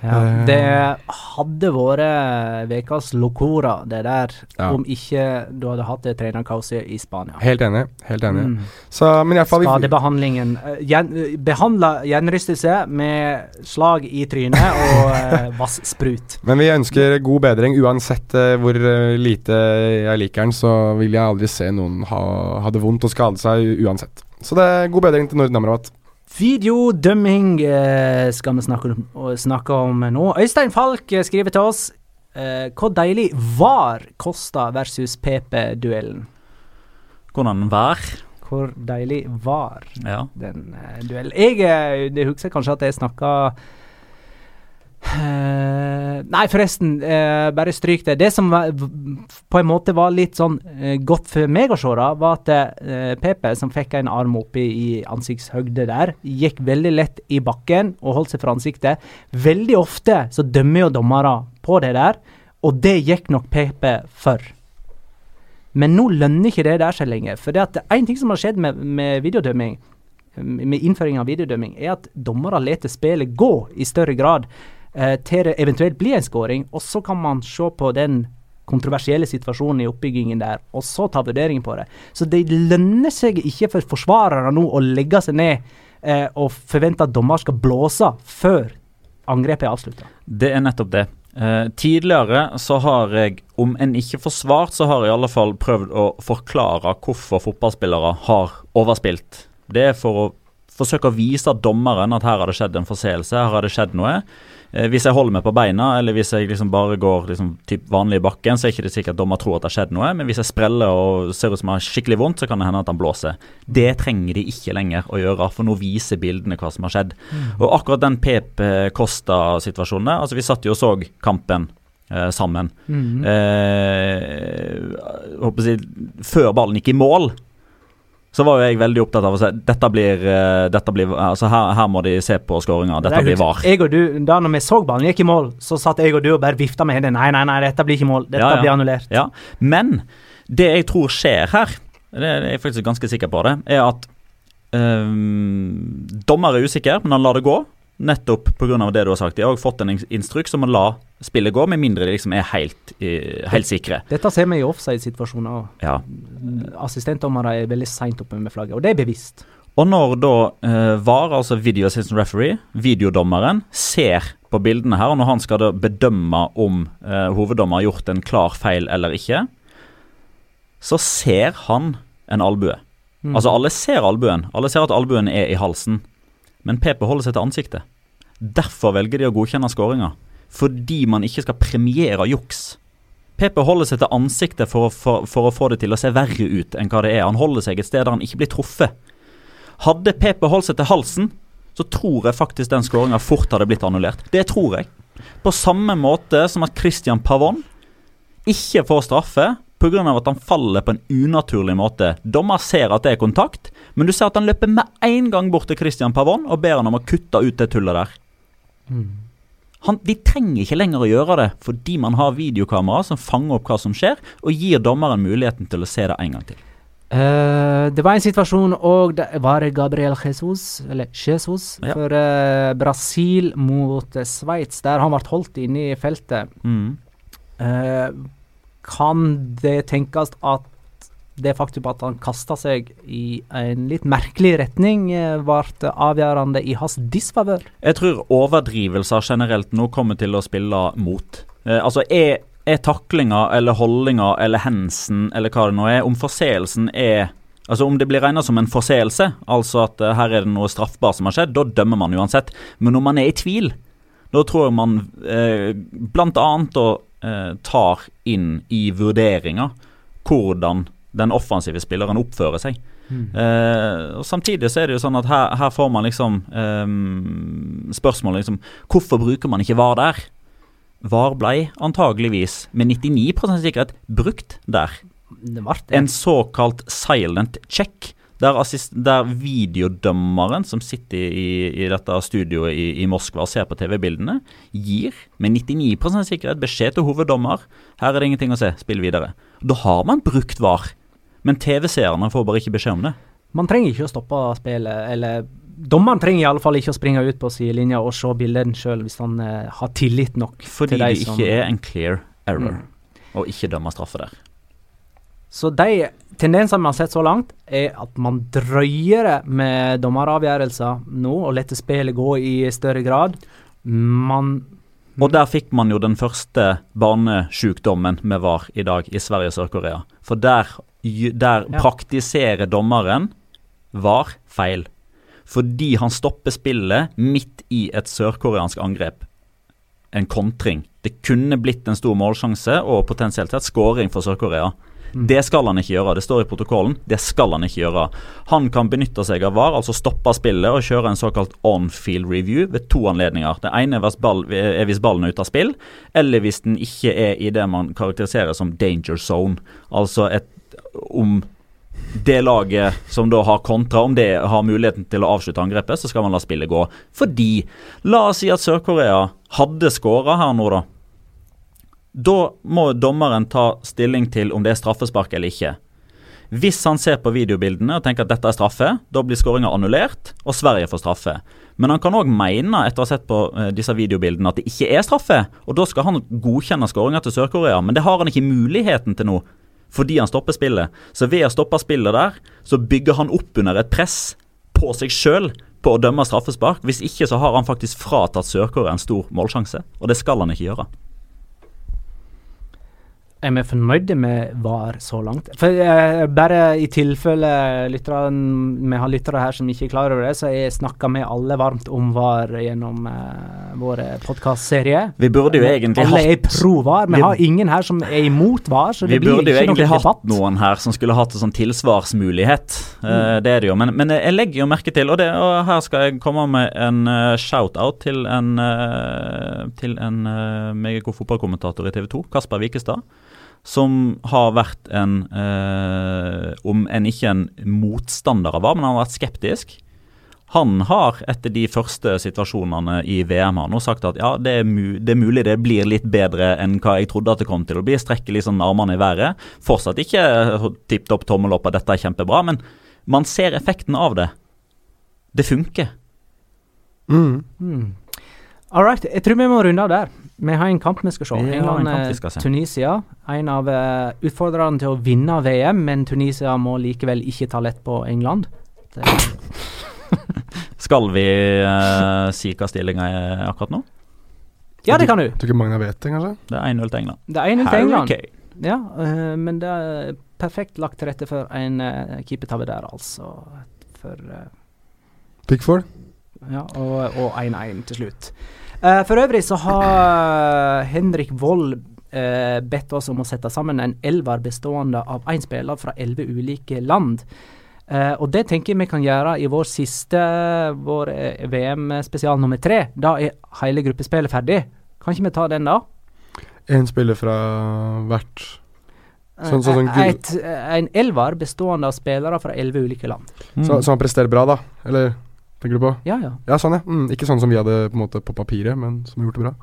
Ja, Eh. det hadde vært ukas locora, det der, Ja. om ikke du hadde hatt det trenerkaoset i Spania. Helt enig. Helt enig. Mm. Så, men i fall Skadebehandlingen. eh, gjen- eh, Behandla gjenrystelse med slag i trynet og uh, vassprut. Men vi ønsker god bedring. Uansett eh, hvor eh, lite jeg liker den, så vil jeg aldri se noen ha, ha det vondt og skade seg uansett. Så det er god bedring til Norden Amrabat. Videodømming eh, skal vi snakke om, snakke om nå. Øystein Falk eh, skriver til oss eh, hvor deilig VAR Kosta versus PP-duellen. Hvordan var? Hvor deilig var Ja. den duellen? Jeg det husker kanskje at jeg snakka Eh, nei, forresten, uh, bare stryk det. Det som var, på en måte var litt sånn uh, godt for meg å se, da, var at Pepe, som fikk en arm oppi i ansiktshøgde der, gikk veldig lett i bakken og holdt seg for ansiktet. Veldig ofte så dømmer jo dommere på det der, og det gikk nok PP for. Men nå lønner ikke det der seg lenger. For det at en ting som har skjedd med, med videodømming, med innføring av videodømming, er at dommere lar spillet gå i større grad eh, til det eventuelt blir en skåring. og så kan man se på den kontroversielle situasjonen i oppbyggingen der, og så ta vurderingen på det. Så det lønner seg ikke for forsvarere nå å legge seg ned eh, og forvente at dommer skal blåse før angrepet er avslutta. Det er nettopp det. Eh, tidligere så har jeg, om en ikke forsvart, så har jeg i alle fall prøvd å forklare hvorfor fotballspillere har overspilt. Det er for å forsøke å vise dommeren at her har det skjedd en forseelse, her har det skjedd noe. Eh, hvis jeg holder meg på beina, eller hvis jeg liksom bare går liksom typ vanlig i bakken, så er ikke det sikkert dommer tror at det har skjedd noe, men hvis jeg spreller og ser ut som jeg har skikkelig vondt, så kan det hende at han blåser. Det trenger de ikke lenger å gjøre, for nå viser bildene hva som har skjedd. Og akkurat den Pep Costa-situasjonen der, altså vi satt jo og så kampen eh, sammen. Mhm. Eh, å før ballen gikk i mål, så var jo jeg veldig opptatt av å si dette blir, eh, dette blir altså her, her må de se på skåringa. Dette Det blir var. Jeg og du, da når vi så ballen gikk i mål, så satt jeg og du og bare vifta med hendene. Nei, nei, nei, dette blir ikke mål. Dette Ja, ja. blir annullert. Ja, Men det jeg tror skjer her, det er jeg faktisk ganske sikker på det, er at eh, dommer er usikker, men han lar det gå. Nettopp pga. det du har sagt. De har også fått en ins- instruks om å la spillet gå, med mindre de liksom er helt, eh, helt sikre. Dette ser vi i offside-situasjoner òg. Ja. Assistentdommere er veldig seint oppe med flagget, og det er bevisst. Og når da eh, VAR, altså Video Assistant Referee, videodommeren, ser på bildene her, og når han skal bedømme om eh, hoveddommer har gjort en klar feil eller ikke, så ser han en albue. Mm. Altså alle ser albuen. Alle ser at albuen er i halsen. Men PP holder seg til ansiktet. Derfor velger de å godkjenne skåringa. Fordi man ikke skal premiere juks. PP holder seg til ansiktet for, for, for å få det til å se verre ut enn hva det er. Han holder seg et sted der han ikke blir truffet. Hadde PP holdt seg til halsen, så tror jeg faktisk den skåringa fort hadde blitt annullert. Det tror jeg. På samme måte som at Christian Pavon ikke får straffe pga. at han faller på en unaturlig måte. Dommer ser at det er kontakt, men du ser at han løper med en gang bort til Christian Pavon og ber han om å kutte ut det tullet der. Han, de trenger ikke lenger å gjøre det fordi man har videokamera som fanger opp hva som skjer, og gir dommeren muligheten til å se det en gang til. Uh, det var en situasjon og det var Gabriel Jesus, eller Jesus, Ja. for uh, Brasil mot uh, Sveits, der han ble holdt inne i feltet. Mm. Kan det tenkes at det faktum at han kasta seg i en litt merkelig retning, ble avgjørende i hans disfavør? Jeg tror overdrivelser generelt nå kommer til å spille mot. Eh, altså, er, er taklinga eller holdninga eller hensen eller hva det nå er, om forseelsen er Altså Om det blir regna som en forseelse, altså at eh, her er det noe straffbart som har skjedd, da dømmer man uansett. Men når man er i tvil, da tror jeg man eh, bl.a. da eh, tar inn i vurderinga hvordan den offensive spilleren oppfører seg. Eh, og Samtidig så er det jo sånn at her, her får man liksom eh, spørsmål liksom Hvorfor bruker man ikke VAR der? VAR blei antageligvis med 99% sikkerhet brukt der. En såkalt silent check. Der, assist, der videodømmeren som sitter i, i dette studioet i, i Moskva og ser på TV-bildene, gir med 99 sikkerhet beskjed til hoveddommer her er det ingenting å se, spill videre. Da har man brukt VAR, men TV-seerne får bare ikke beskjed om det. Man trenger ikke å stoppe spillet, eller Dommeren trenger i alle fall ikke å springe ut på sidelinja og se bildene sjøl, hvis han eh, har tillit nok Fordi til de det ikke er en clear error, Mm. og ikke dømmer straffe der. Så de tendensene vi har sett så langt, er at man drøyer med dommeravgjørelser nå, og lar spillet gå i større grad. Man Og der fikk man jo den første barnesjukdommen med VAR i dag i Sverige og Sør-Korea. For der, der Ja. praktiserer dommeren VAR feil. Fordi han stopper spillet midt i et sørkoreansk angrep. En kontring. Det kunne blitt en stor målsjanse og potensielt sett skåring for Sør-Korea. Det skal han ikke gjøre. Det står i protokollen. Det skal han ikke gjøre. Han kan benytte seg av VAR, altså stoppe spillet og kjøre en såkalt on-field review ved to anledninger. Det ene er er hvis ballen er ute av spill, eller hvis den ikke er i det man karakteriserer som danger zone. Altså et om det laget som da har kontra, om det har muligheten til å avslutte angrepet, så skal man la spillet gå. Fordi La oss si at Sør-Korea hadde skåra her nå, da. Da må dommeren ta stilling til om det er straffespark eller ikke. Hvis han ser på videobildene og tenker at dette er straffe, da blir skåringa annullert, og Sverige får straffe. Men han kan òg mene, etter å ha sett på eh, disse videobildene, at det ikke er straffe. Og da skal han godkjenne skåringa til Sør-Korea, men det har han ikke muligheten til nå. Fordi han stopper spillet. Så ved å stoppe spillet der, så bygger han opp under et press på seg sjøl på å dømme straffespark. Hvis ikke så har han faktisk fratatt Sør-Korea en stor målsjanse, og det skal han ikke gjøre. Er vi fornøyde med VAR så langt? For eh, Bare i tilfelle vi har lyttere her som ikke er klar over det, så jeg snakka med alle varmt om VAR gjennom eh, våre podkastserie. Vi burde jo egentlig Alle er hatt pro-VAR. Vi Vi- har ingen her som er imot VAR, så det blir burde jo egentlig hatt noen her som skulle hatt en sånn tilsvarsmulighet. Mm. Uh, det er det jo. Men, men jeg legger jo merke til, og, det, og her skal jeg komme med en uh, shout-out til en, uh, til en uh, meget god fotballkommentator i TV 2, Kasper Wikestad. Som har vært en, eh, om en ikke en motstander av VAR, men han har vært skeptisk. Han har etter de første situasjonene i VM har nå sagt at ja, det er, mu det er mulig det blir litt bedre enn hva jeg trodde at det kom til å bli. Strekke liksom armene i været. Fortsatt ikke tipp topp tommel opp at dette er kjempebra, men man ser effekten av det. Det funker. Mm. Mm. All right, jeg tror vi må runde av der. Vi har en kamp vi skal se. Ja, en vi England, skal se. Tunisia. En av uh, utfordrerne til å vinne VM, men Tunisia må likevel ikke ta lett på England. Det, Skal vi uh, si hva stillinga er akkurat nå? ja, det kan du. Tror ikke Magna vet det, kanskje? Det er 1-0 til England. Det er 1-0 til England. Okay. Ja, uh, men det er perfekt lagt til rette for en uh, keepertabbe der, altså. For uh, Pickford? Ja, og 1-1 til slutt. Eh, for øvrig så har Henrik Wold eh, bedt oss om å sette sammen en elver bestående av én spiller fra elleve ulike land. Uh, og det tenker jeg vi kan gjøre i vår siste vår VM-spesial nummer tre. Da er hele gruppespillet ferdig. Kan ikke vi ta den da? Én spiller fra hvert Sånn- sånn Eh, et, en elver bestående av spillere fra elleve ulike land. Mm. Så, så han presterer bra, da? Eller tenker du på? Ja, ja. Ja, sånn, ja. Mm, ikke sånn som vi hadde på måte på papiret, men som har gjort det bra.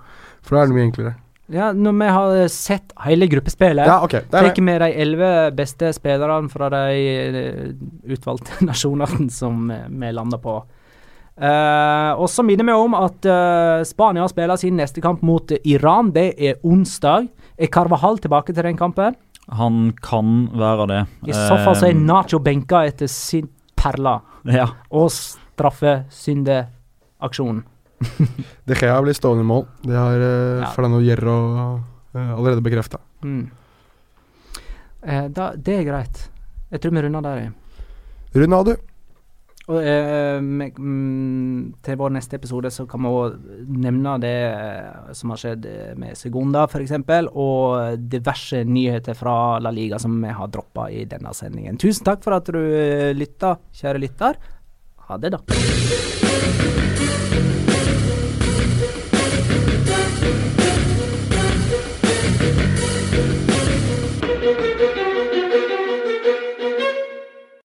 For da er det mye enklere. ja når vi har sett hele gruppespillet, Ja, okay. Tar vi med de elleve beste spillerne fra de eh, utvalgte nasjonene som eh, vi lander på. Uh, og så minner vi om at uh, Spania spiller sin neste kamp mot Iran. Det er onsdag. Er Carvahall tilbake til den kampen? Han kan være det. I så fall så er Eh, Nacho benka etter sin perle Ja. og straffesyndeaksjonen. De Gea blir stående i mål. Det har uh, Ja. Fernando Hierro eh, allerede bekrefta. Mm. Eh, det er greit. Jeg tror vi runder der. runder du Og eh, mm, til vår neste episode så kan vi òg nevne det eh, som har skjedd eh, med Segunda f.eks., og diverse nyheter fra La Liga som vi har droppa i denne sendingen. Tusen takk for at du eh, lytta, kjære lytter. Ha det, da.